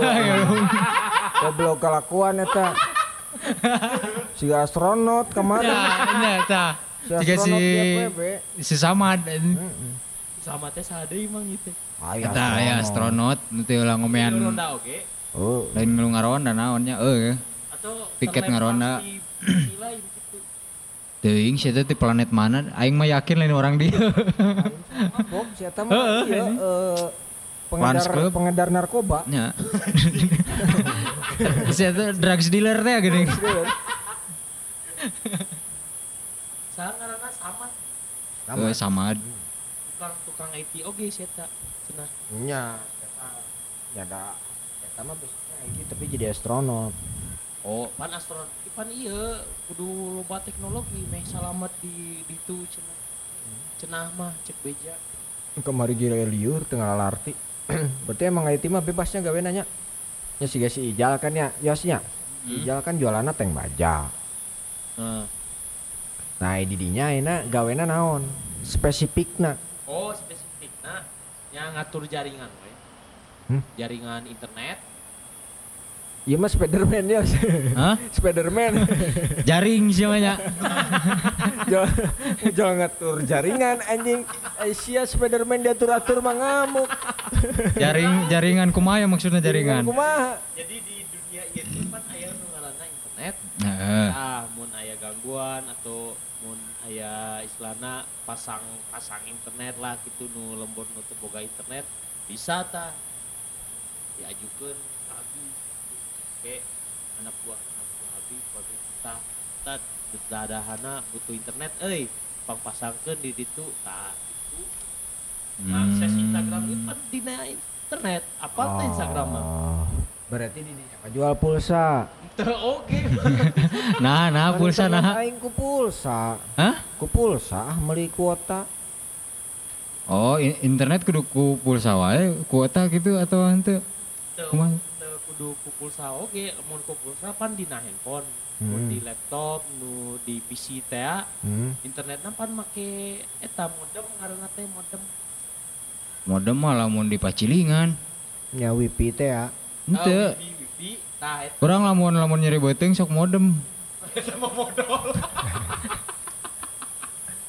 S2: <laughs> Goblok kelakuan eta. Siga astronot kamari.
S1: ya nya tah
S2: Si
S1: si si Samad
S2: Heeh.
S4: sama teh sadeui mang ieu teh.
S2: Aya
S1: Eta aya astronot nanti ulah ngomean
S4: Ronda
S2: Oh,
S1: lain ngelu ngaronda naonnya eueuh
S4: atau
S1: Tiket ngaronda. Teuing sia teh di planet mana? Aing mah yakin lain orang dia.
S2: Eta <laughs> mah ieu eh, pengedar
S1: Club.
S2: pengedar narkoba.
S1: nya <laughs> sia teh drugs dealer teh gini
S4: Sangarana sama.
S1: Eueuh, Samad.
S4: Tukang-tukang IT oge sih eta. Cenah.
S2: Nya, eta nyada. Eta mah biasanya iki tapi jadi astronot.
S4: Oh, pan astronot pan iya kudu loba teknologi meh salamet di ditu cenah. Cenah mah cek beja.
S2: Kemari gila liur tengah larti. <clears throat> Berarti emang IT mah bebasnya gawe nanya. Ya si si Ijal kan ya, Yosnya. Ijal kan jualanna teng baja.
S4: Nah.
S2: Nah, di dinya ayeuna gawena naon? Spesifikna.
S4: Oh, spesifik nah yang ngatur jaringan we.
S2: Hmm?
S4: Jaringan internet.
S2: Iya mah <laughs> Spiderman ya.
S1: Hah?
S2: Spiderman.
S1: jaring sih banyak <laughs>
S2: jual ngatur jaringan anjing. Asia Spiderman diatur-atur mah ngamuk. <laughs>
S1: jaring jaringan kumaya maksudnya jaringan
S2: Kumaha?
S4: Jadi di dunia ieu pan aya nu ngaranna internet.
S1: Heeh.
S4: Ah, mun aya gangguan atau mun aya istilahna pasang pasang internet lah gitu nu lembur nu boga internet bisa tah diajukeun ka abi ke anak buah anak buah abi kode tah tah dadahana butuh internet. Euy pang pasangkeun di ditu. Tah itu akses Instagram itu kan dina internet. Apa teh Instagram mah
S2: Oh, Berarti di dinya mah jual pulsa.
S4: oge <laughs>
S1: nah nah pulsa nah.
S2: Aing ku pulsa.
S1: hah?
S2: Ku pulsa ah meuli kuota.
S1: oh internet kudu ku pulsa wae kuota gitu atau ente?
S4: Teu-
S1: Kumaha?
S4: Kudu ku pulsa oge mun ku pulsa pan dina handphone mun
S2: Hmm.
S4: di laptop nu di PC teh ya,
S2: Hmm.
S4: internetna pan make eta modem ngaranna teh modem
S1: modem mah lamun di pacilingan
S2: Ya wifi teh ya.
S1: ente
S4: Ah, wifi wifi tah eta
S1: kurang lamun lamun nyari beuteung sok modem
S4: sama modal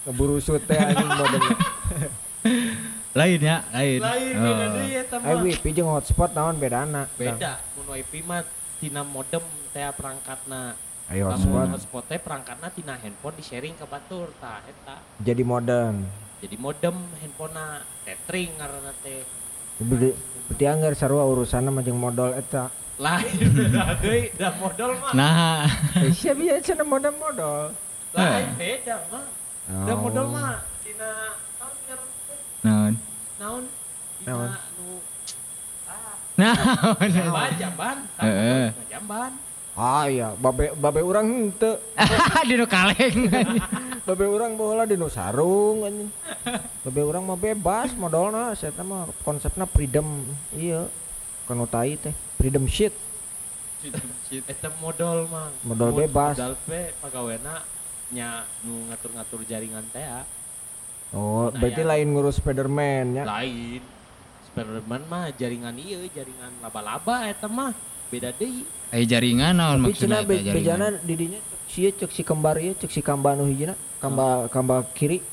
S2: Keburu teh anjing modemnya. <laughs>
S1: lain ya lain
S4: lain
S1: Oh.
S4: beda deui eta
S2: Ai
S4: mah
S2: wifi jeung hotspot naon bedana?
S4: beda mun wifi mah tina modem teh perangkatna
S2: Ayo hotspot
S4: hotspot teh perangkatna tina handphone di sharing ke batur tah eta
S2: jadi modern.
S4: jadi modem handphonena tethering ngaranna teh
S2: Berarti berarti anggar sarua urusanna mah jeung modal eta.
S4: lain <laughs> beda deui da modal mah
S1: nah
S2: Eh, sia biasa cenah modal-modal.
S4: lain beda mah da
S2: Oh.
S4: modal mah tina naon ngaranna teh?
S1: naon
S4: naon dina
S2: Naon?
S4: ah
S1: naon
S4: jamban
S1: Heeh.
S4: jamban
S2: Ah iya, babe babe urang henteu. <laughs>
S1: Dino kaleng. <laughs>
S2: Babe urang baheula di nu sarung anjing. Babe urang mah bebas modalna saya mah konsepna freedom iya. Kanu tai teh, freedom shit.
S4: Eta modal mah.
S2: Modal
S4: Mod-
S2: bebas.
S4: Modal pe pagawena nya nu ngatur-ngatur jaringan teh ya.
S2: Oh,
S4: Nah,
S2: berarti
S4: ya.
S2: lain ngurus Spiderman ya.
S4: Lain. Spiderman mah jaringan ieu jaringan laba-laba eta mah. Beda deui.
S1: Eh jaringan naon maksudnya
S2: be, bejana di dinya cek sia cek si kembar ieu cek si kamba nu hijina, kamba kamba kiri,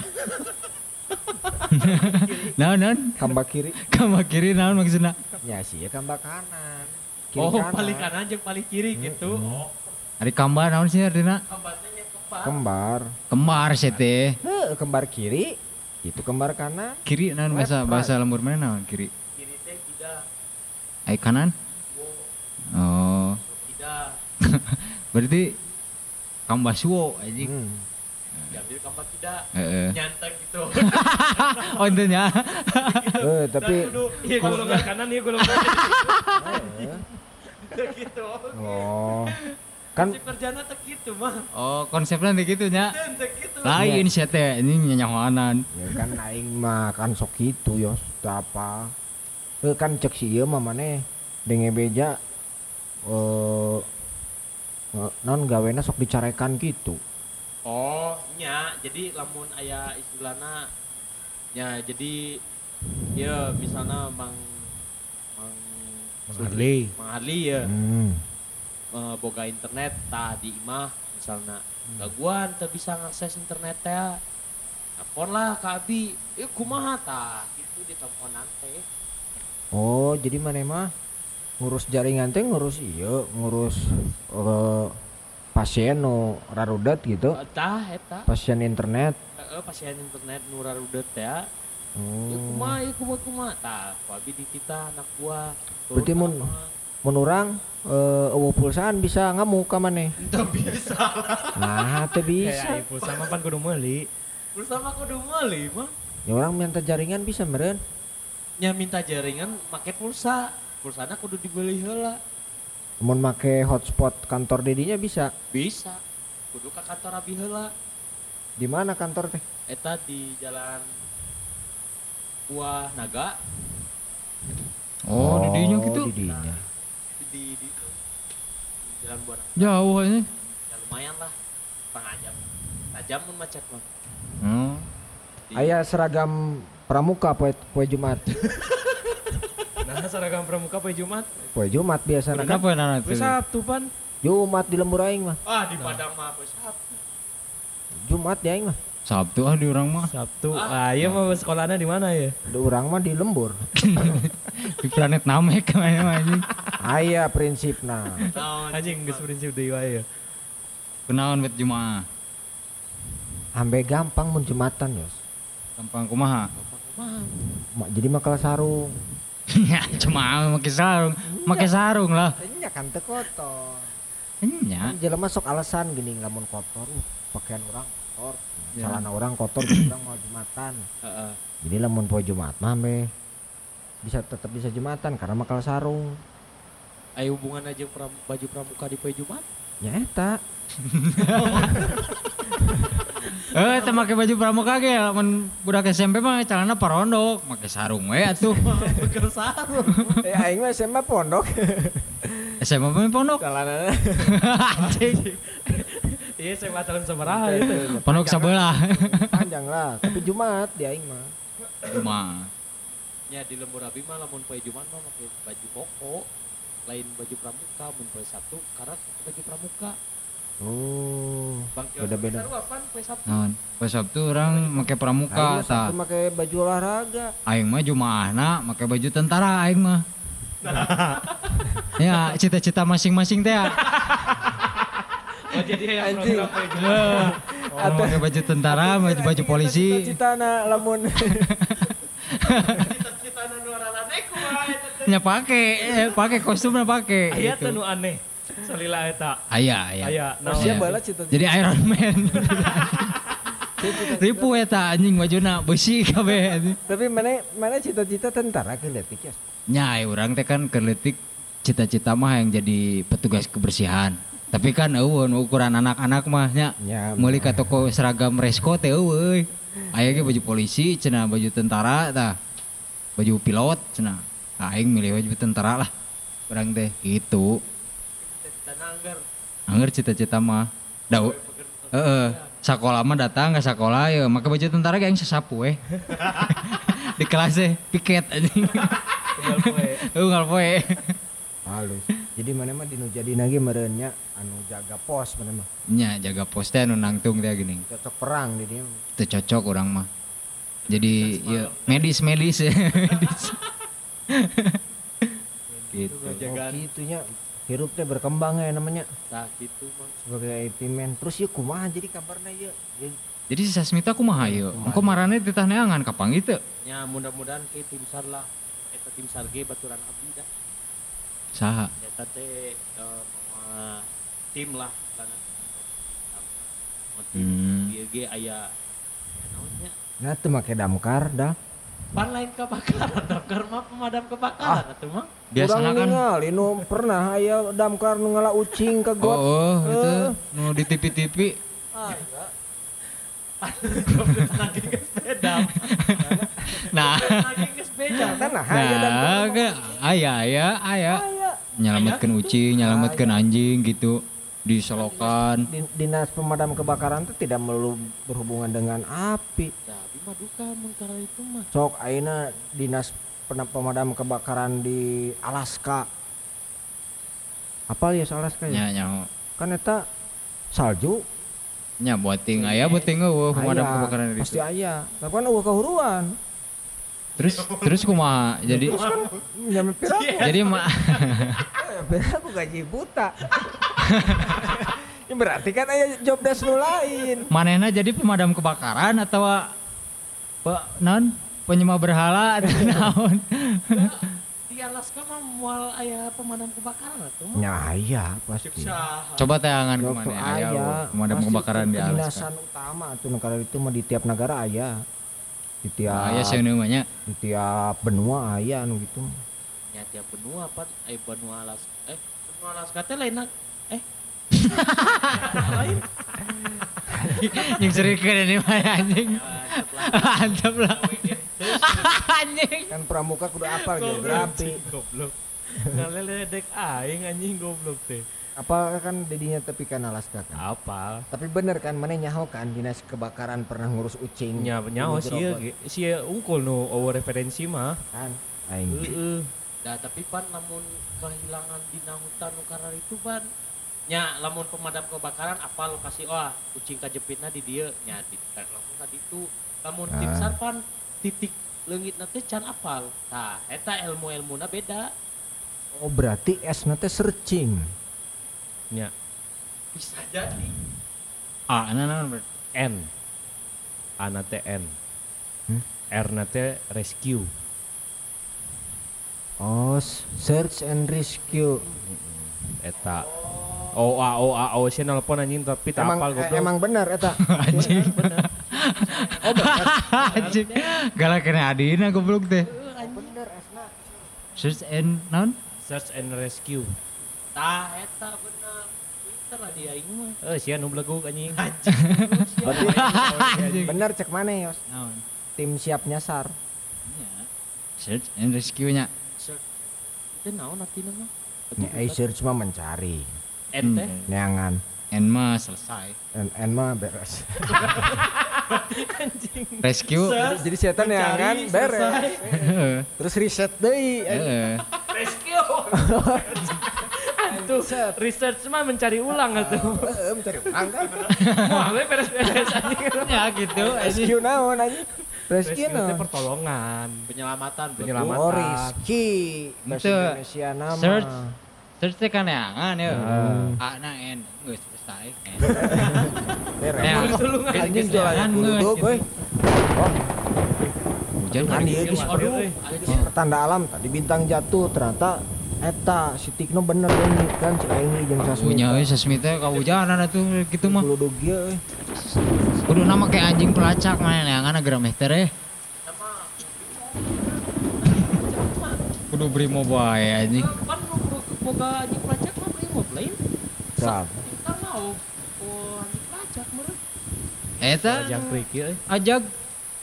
S2: <laughs>
S1: Naon naon?
S2: kamba kiri. <laughs>
S1: Kama kiri naon maksudnya?
S2: Ya sia kamba kanan. Kiri
S4: oh,
S2: kanan.
S4: paling kanan jeung paling kiri gitu. Oh,
S1: Ari kamba naon sih artinya?
S4: kembar.
S2: Kembar.
S1: Kembar sih teh.
S2: Kembar kiri. Itu kembar kanan.
S1: Kiri naon bahasa
S2: Left,
S1: bahasa lembur mana kiri?
S4: Kiri teh tidak.
S1: Ai kanan? Oh,
S4: Tidak. <laughs>
S1: berarti kamba suwo anjing.
S2: Hmm.
S4: Diambil kambat tidak.
S1: Heeh.
S4: Nyantek gitu. <laughs>
S1: Oh, intinya. <laughs>
S2: Eh, tapi
S3: iya golongan kanan, iya golongan
S2: Eh,
S4: gitu.
S2: oh. Kan
S4: Si kerjana teh gitu mah.
S1: Oh, konsepnya nanti gitu nya.
S4: Gitu.
S1: Lain sih teh, ini nyanyawanan.
S2: ya kan aing mah kan sok gitu yos teu apa. Eh kan cek si ieu mah maneh denge beja eh eh, non gawena sok dicarekan gitu.
S4: Oh, nya. Jadi lamun aya istilahna nya jadi ya misalnya Mang Mang. Mang Harley ya
S2: Hmm.
S4: Eh, boga internet tah di imah misalnya gangguan teu bisa ngakses internet teh. Telepon lah ke Abi. Eh kumaha tah gitu di teleponan teh
S2: Oh, jadi maneh mah? Ngurus jaringan teh ngurus iya, ngurus eh, pasien nu rarudet gitu,
S4: Eh, tah eta
S2: pasien internet.
S4: heeh pasien internet nu rarudet ya.
S2: Oh.
S4: kumaha ya kumaha kumaha? Tah ku Abi di kita anak buah.
S2: Berarti mun mun urang eh eueuh pulsaan bisa ngamuk ka maneh.
S4: Entah bisa
S2: Nah, teu
S3: Bisa. pulsa mah pan kudu meuli.
S4: bersama kudu meuli mah
S2: Ya orang minta jaringan bisa meren.
S4: nya minta jaringan make pulsa pulsana kudu dibeli heula
S2: Mun make hotspot kantor dedinya bisa.
S4: bisa kudu ke kantor Abi heula
S2: Di mana kantor teh?
S4: eta di jalan Buah Naga
S1: Oh, di dinya gitu.
S2: Di dinya.
S4: Di, di, di jalan
S1: Jauh ini.
S4: ya lumayan lah setengah jam setengah jam mun macet mah
S1: Oh.
S4: Di-
S2: Aya seragam pramuka poe poe Jumat. <laughs>
S3: Nah, seragam pramuka poe Jumat.
S2: Poe Jumat biasana kan.
S1: Kenapa nana
S3: Poe
S1: tuh?
S3: Sabtu pan.
S2: Jumat di lembur aing mah.
S4: ah di Padang mah apa Sabtu
S2: Jumat di aing mah.
S1: Sabtu ah di orang mah.
S3: Sabtu. Ah, iya mah sekolahnya di mana ya?
S2: Di urang mah di lembur. <laughs>
S1: Di planet Namek ke mana mah ini.
S2: Aya prinsipna.
S3: Anjing geus prinsip deui wae ya.
S1: Kenaon bet Jumaah.
S2: Ambe gampang mun Jumatan yos.
S1: Gampang kumaha.
S4: kumaha
S2: Ma- Jadi makal sarung. <laughs>
S1: Ya, cuma make sarung, make sarung lah.
S2: Nya kan teu kotor.
S1: Nya.
S2: Kan jelema sok alasan gini lamun kotor, uh, pakaian orang kotor, Celana orang kotor, orang mau jumatan.
S4: Heeh.
S2: Jadi lamun poe Jumat mah be bisa tetap bisa jumatan karena makal sarung.
S4: aya hubungan aja pram, baju pramuka di poe Jumat
S2: Ya eta. <laughs>
S1: Eh, teu make baju pramuka ge lamun budak SMP mah celana parondok, make sarung we atuh. <laughs>
S4: Beker sarung
S2: eh aing mah SMA pondok.
S1: SMA mah pondok.
S2: Celana <laughs>
S1: Anjing.
S3: Iya, saya tahun sabaraha itu.
S1: Pondok sebelah.
S2: panjang lah, tapi Jumat di aing mah.
S1: Cuma
S4: nya di lembur Abi mah lamun poe Jumat mah make baju koko lain baju pramuka mun poe Sabtu karena baju pramuka
S2: Oh. Beda-beda.
S4: Apaan poe Sabtu
S1: naon? Pas Sabtu orang make pramuka tah.
S2: Sabtu make baju olahraga.
S1: Aing mah Jumaahna make baju tentara aing mah. <laughs> ya, cita-cita masing-masing teh. ya. <laughs>
S3: Oh, jadi yang
S2: Anjing.
S3: Jumat.
S1: Oh, pakai baju tentara, baju baju polisi.
S2: Cita-cita lamun
S4: cita-cita nu rarane kumaha eta teh
S1: Nya pake, eh, pake kostumnya pake.
S3: Aya
S1: gitu.
S3: teh nu aneh. Salila eta.
S1: Aya, aya.
S3: Aya,
S2: siapa bala cita-cita.
S1: Jadi Iron Man. Ribu eta anjing bajuna besi kabeh.
S2: Tapi mana mana cita-cita tentara ke letik ya.
S1: Nya urang teh kan keletik cita-cita mah yang jadi petugas kebersihan. Tapi kan eueun ukuran anak-anak mah nya
S2: Ya,
S1: meuli ka toko seragam resko teh eueuy. Aya ge baju polisi, cenah baju tentara tah. Baju pilot cenah. Nah, aing milih baju tentara lah. Urang teh gitu. Angger cita-cita mah. Dau. Heeh. Sekolah mah datang ke sekolah ya make baju tentara ge aing sesapu we. <laughs> Di kelas teh piket anjing. Unggal poe.
S2: Halus jadi mana mah dinu jadi lagi merenya anu jaga pos mana mah
S1: Nya jaga pos teh anu nangtung teh geuning.
S2: cocok perang di dia
S1: Itu cocok orang mah. Jadi ya medis medis <laughs> medis. gitu.
S2: oh gitunya hirupnya berkembang ya namanya
S4: Nah gitu mah.
S2: sebagai IT man terus ya kumaha jadi kabarnya ya Ya,
S1: Jadi si Sasmita kumaha ieu? Engko marane titah neangan kapang itu.
S4: Ya mudah-mudahan ke tim sar lah. Eta tim sar ge baturan abdi dah.
S1: Saha?
S4: Eta teh eh, mau tim lah karena
S1: Hmm.
S4: dia ge aya ya naonnya
S2: nah tuh make damkar dah.
S4: Pan lain kebakaran <laughs> damkar mah pemadam kebakaran atuh mah.
S1: Biasana
S2: Urang
S1: kan?
S2: ningali nu pernah aya damkar nu ngala ucing ke
S1: Oh,
S2: got.
S1: Oh itu
S2: Eh.
S1: nu di TV-TV.
S4: ke sepeda
S1: Nah,
S2: aya damkar
S1: nah, kan aya aya aya. Nyelametkeun ucing, nyelametkeun anjing gitu. Disolokan.
S2: Din- dinas pemadam kebakaran itu tidak melulu berhubungan dengan api.
S4: Tapi mah duka mun karena itu mah.
S2: Sok aina dinas pemadam kebakaran di Alaska. Apa ya Alaska ya?
S1: Nya nya
S2: kan eta salju.
S1: Nya boting. Aya boting eueuh pemadam kebakaran di
S2: pasti
S1: situ.
S2: aya. Tapi kan eueuh kahuruan
S1: Terus terus kumaha? Jadi
S2: jam piraku
S1: jadi mah <laughs>
S2: aku gaji buta. <laughs> Ya berarti kan aya job desk nu lain.
S1: Manehna jadi pemadam kebakaran atau pe, non? Penyembah berhala atau <laughs> naon?
S4: Di Alaska mah mual aya pemadam kebakaran atuh mah?
S2: Ya iya pasti.
S1: Coba tayangan
S2: ke
S1: mana
S2: tuh
S1: aya.
S2: aya
S1: we, pemadam kebakaran di Alaska.
S2: utama tuh negara itu mah di tiap negara aya di tiap
S1: nah, sih namanya.
S2: di tiap benua aya anu gitu.
S4: Ya tiap benua apa? Eh benua Alaska eh benua Alaska teh lain eh. <laughs>
S1: Yang serikeun ini mah anjing. Antep lah. <laughs> Anjing.
S2: Kan pramuka kudu apal geografi.
S3: Goblok. Ngaleledek aing anjing goblok teh.
S2: Apa kan dedinya tepi kan Alaska kan?
S3: Apa?
S2: tapi bener kan mana nyaho kan dinas kebakaran pernah ngurus ucing.
S3: Nya nyawa
S2: Ngurus
S3: sih
S2: robot,
S3: ya, sih unggul nu eueuh referensi mah.
S2: kan? Aing
S3: Heeh.
S4: Nah, tapi pan lamun kehilangan dina hutan nu karena itu ban nya lamun pemadam kebakaran apa lokasi wah kucing kajepitna di dieu? Nya di lamun tadi itu lamun tim
S2: Ah.
S4: sar pan titik leungit teh can apal. Tah eta ilmu-ilmuna beda.
S2: Oh berarti S nanti searching
S3: Nya
S4: bisa jadi
S1: ah nah, nah, nah.
S3: N. Ana teh N.
S2: Hmm?
S3: R na teh rescue.
S2: oh search and rescue
S3: Eta. O A O A O sih nelpon anjing tapi tak apal
S2: eh,
S3: goblok.
S2: emang benar eta <laughs>
S1: anjing anjing galak kena adina goblok teh
S2: bener Esna
S1: search and naon
S3: Search and rescue.
S4: tah eta bener pinter lah dia aing mah.
S3: Eh sia nu bleguk anjing.
S2: bener cek mana yos?
S1: Naon?
S2: Tim siap nyasar.
S1: Nya. search and rescue nya
S4: search. Teh naon artina mah
S2: eh search mah mencari.
S4: N teh?
S1: Hmm.
S2: neangan.
S1: And mah selesai.
S2: En en mah beres.
S1: Rescue.
S2: Jadi setan neangan beres. <laughs> terus riset deui
S1: Heeh.
S4: rescue <laughs>
S3: Tuh, research mah mencari ulang atuh.
S2: Heeh, mencari uang kan <laughs>
S3: Wah, beres-beres
S1: ya gitu
S2: rescue naon anjing rescue naon
S3: pertolongan.
S4: penyelamatan
S3: Penyelamatan.
S2: oh Rizky bahasa
S1: Itu,
S2: Indonesia nama
S1: search. search teh kan ya
S2: Hmm.
S1: a na n geus selesai N.
S2: beres
S1: Ya,
S2: anjing
S1: geus
S2: jualan
S1: geus.
S2: gue oh
S1: hujan
S2: kan
S1: kan
S2: dia geus aduh tanda alam tadi bintang jatuh ternyata eta si Tikno bener ini kan si Aing jeung
S1: punya
S2: Sasmita
S1: we sasmita kahujanan atuh gitu mah
S2: kudu ge euy
S1: kudu nama kayak anjing pelacak mana neangan agar meh teh kudu beri mau bae anjing
S4: pan nu
S3: boga anjing pelacak mah brimob lain.
S2: Siapa?
S3: Kita mau oh anjing pelacak meureun.
S1: Eta
S3: ieu euy.
S1: ajag.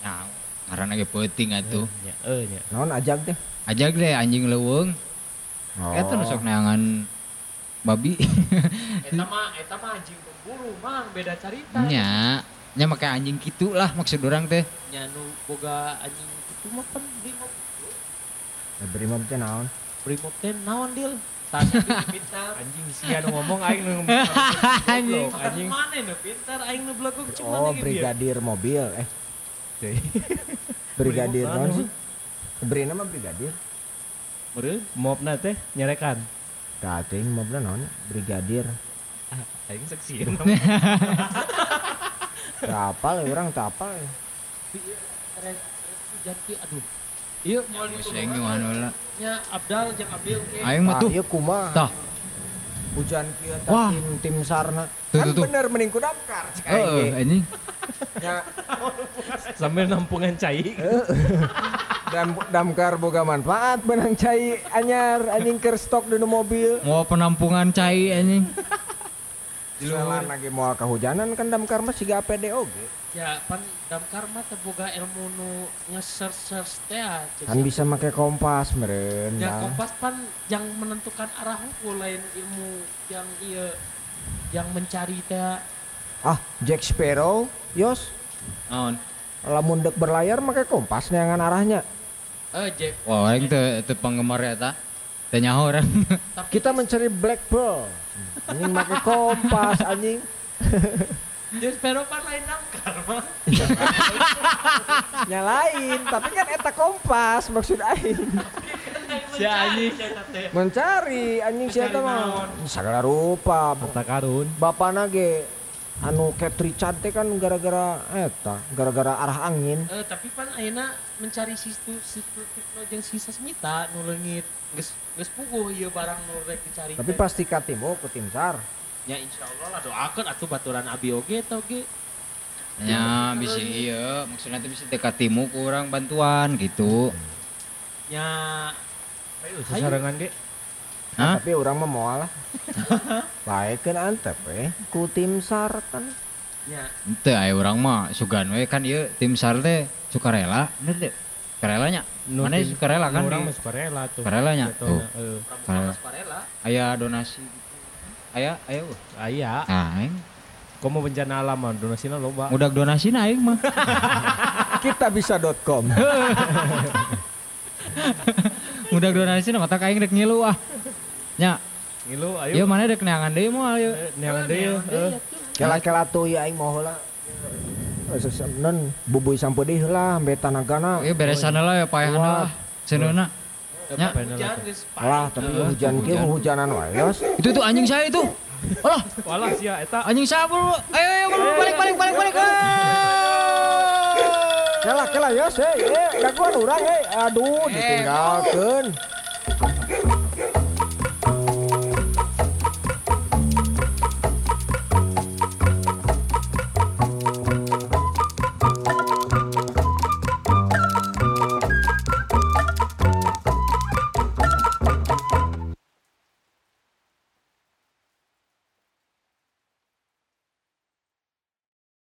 S1: Nah, karena lagi penting atuh.
S3: Nya, eh nya.
S2: Naon ajak deh.
S1: Ajag deh anjing leuweung.
S2: Oh.
S1: Eta nu sok neangan babi.
S4: Eta mah <laughs> eta mah anjing pemburu mah beda cerita.
S1: Nya, nya make anjing kitu lah maksud orang teh.
S4: Nya nu boga anjing itu mah kan brimob.
S2: Ya, Brimob teh naon?
S4: Brimob teh naon deal? Tanya pintar. <laughs>
S3: Anjing sia nu ngomong aing nu <laughs>
S1: Anjing.
S4: Anjing
S3: anjing.
S4: mana nu pintar aing nu belakang cuma
S2: Oh, brigadir mobil. Eh, brigadir naon
S3: anu.
S2: sih? Beri nama brigadir.
S3: Meureun mobna teh nyerekan.
S2: Tah teuing mobna naon? Brigadir.
S3: Ah, aing seksieun. <laughs>
S2: Tah apal ya, urang tah apal. ya.
S4: Jadi aduh. Iya mau
S1: Sing anu lah.
S4: nya Abdal.
S1: Aing mah
S2: Tah,
S1: tuh.
S2: ieu kumaha?
S1: Tah.
S2: Hujan kieu
S1: Wah.
S2: tim tim sarna.
S1: Tuh,
S2: Kan
S1: tuh, tuh.
S2: bener mending ku damkar
S1: Heeh,
S2: ge.
S1: anjing.
S2: Nya,
S3: Sambil nampungan cai.
S2: dam damkar boga manfaat benang cai anyar anjing keur stok di mobil.
S1: Mau penampungan cai anjing.
S2: Soalnya lagi mau kehujanan kan damkar mah siga APD oge.
S4: Ya pan damkar mah teh boga ilmu nu nge-search-search teh ah, cek
S2: Kan bisa make kompas meren.
S4: Ya
S2: dah.
S4: kompas pan yang menentukan arah hukum lain ilmu yang iya yang mencari teh
S2: Ah, Jack Sparrow, Yos.
S1: Naon?
S2: Lamun dek berlayar make kompas neangan arahnya.
S4: eh Jack
S1: Wah, teu teu penggemar eta. Teu nyaho orang.
S4: tapi
S2: Kita mencari black pearl. Anjing make kompas anjing. <laughs>
S4: Jack Sparrow pan lain damkar mah <laughs>
S2: Nyalain, tapi kan eta kompas maksud aing.
S4: si anjing teh
S2: Mencari anjing siapa mah. Segala rupa.
S3: Harta karun.
S2: Bapana ge anu Cat Richard teh kan gara-gara eta, gara-gara arah angin.
S4: Eh, tapi pan ayeuna mencari situ situ jeung si Sasmita nu leungit geus geus puguh ieu barang nu rek dicari
S2: Tapi pasti katimu ku tim SAR.
S4: Ya insyaallah lah doakeun atuh baturan abi oge tau ge
S1: Ya, bisa iya. Maksudnya teh bisa dekat timu kurang bantuan gitu.
S4: nya
S3: Ayo sasarangan ge.
S1: Hah?
S2: Tapi orang mah moal lah. <laughs> Baekeun antep we ku tim SAR kan.
S4: nya
S1: Ente aya urang mah sugan we kan ieu tim SAR teh sukarela. Bener teh? Sukarelanya.
S3: Nu
S1: Mana sukarela kan? di-
S3: mah sukarela tuh.
S1: Sukarelanya. Tuh.
S3: eh.
S1: Sukarela. Aya donasi. Aya aya uh.
S3: Aya,
S1: Ah, aing
S3: komo bencana alam mah donasina loba.
S1: udah donasi na aing mah. <laughs>
S2: Kita bisa.com. <laughs>
S1: Udah donasi na mata aing rek ngilu ah. Nya,
S3: Ngilu ayo.
S1: ieu mana rek neangan deui moal ieu.
S3: Eh, Neangan deui yeuh, eh.
S2: Kela-kela tuh ya aing mau heula. Non bubui sampeudeih lah be tanagana.
S1: Ieu beresan lah ya payahna lah. Cenuna. Nya,
S4: hujan geus
S2: Lah, tapi hujan kieu hujanan wae yos.
S1: itu tuh anjing saya itu. Alah,
S3: Walah sia eta.
S1: anjing saya bro. Ayo ayo bro, balik balik balik balik.
S2: Kela kela yos, eh, eh, daguan urang eh. Aduh, ditinggalkeun.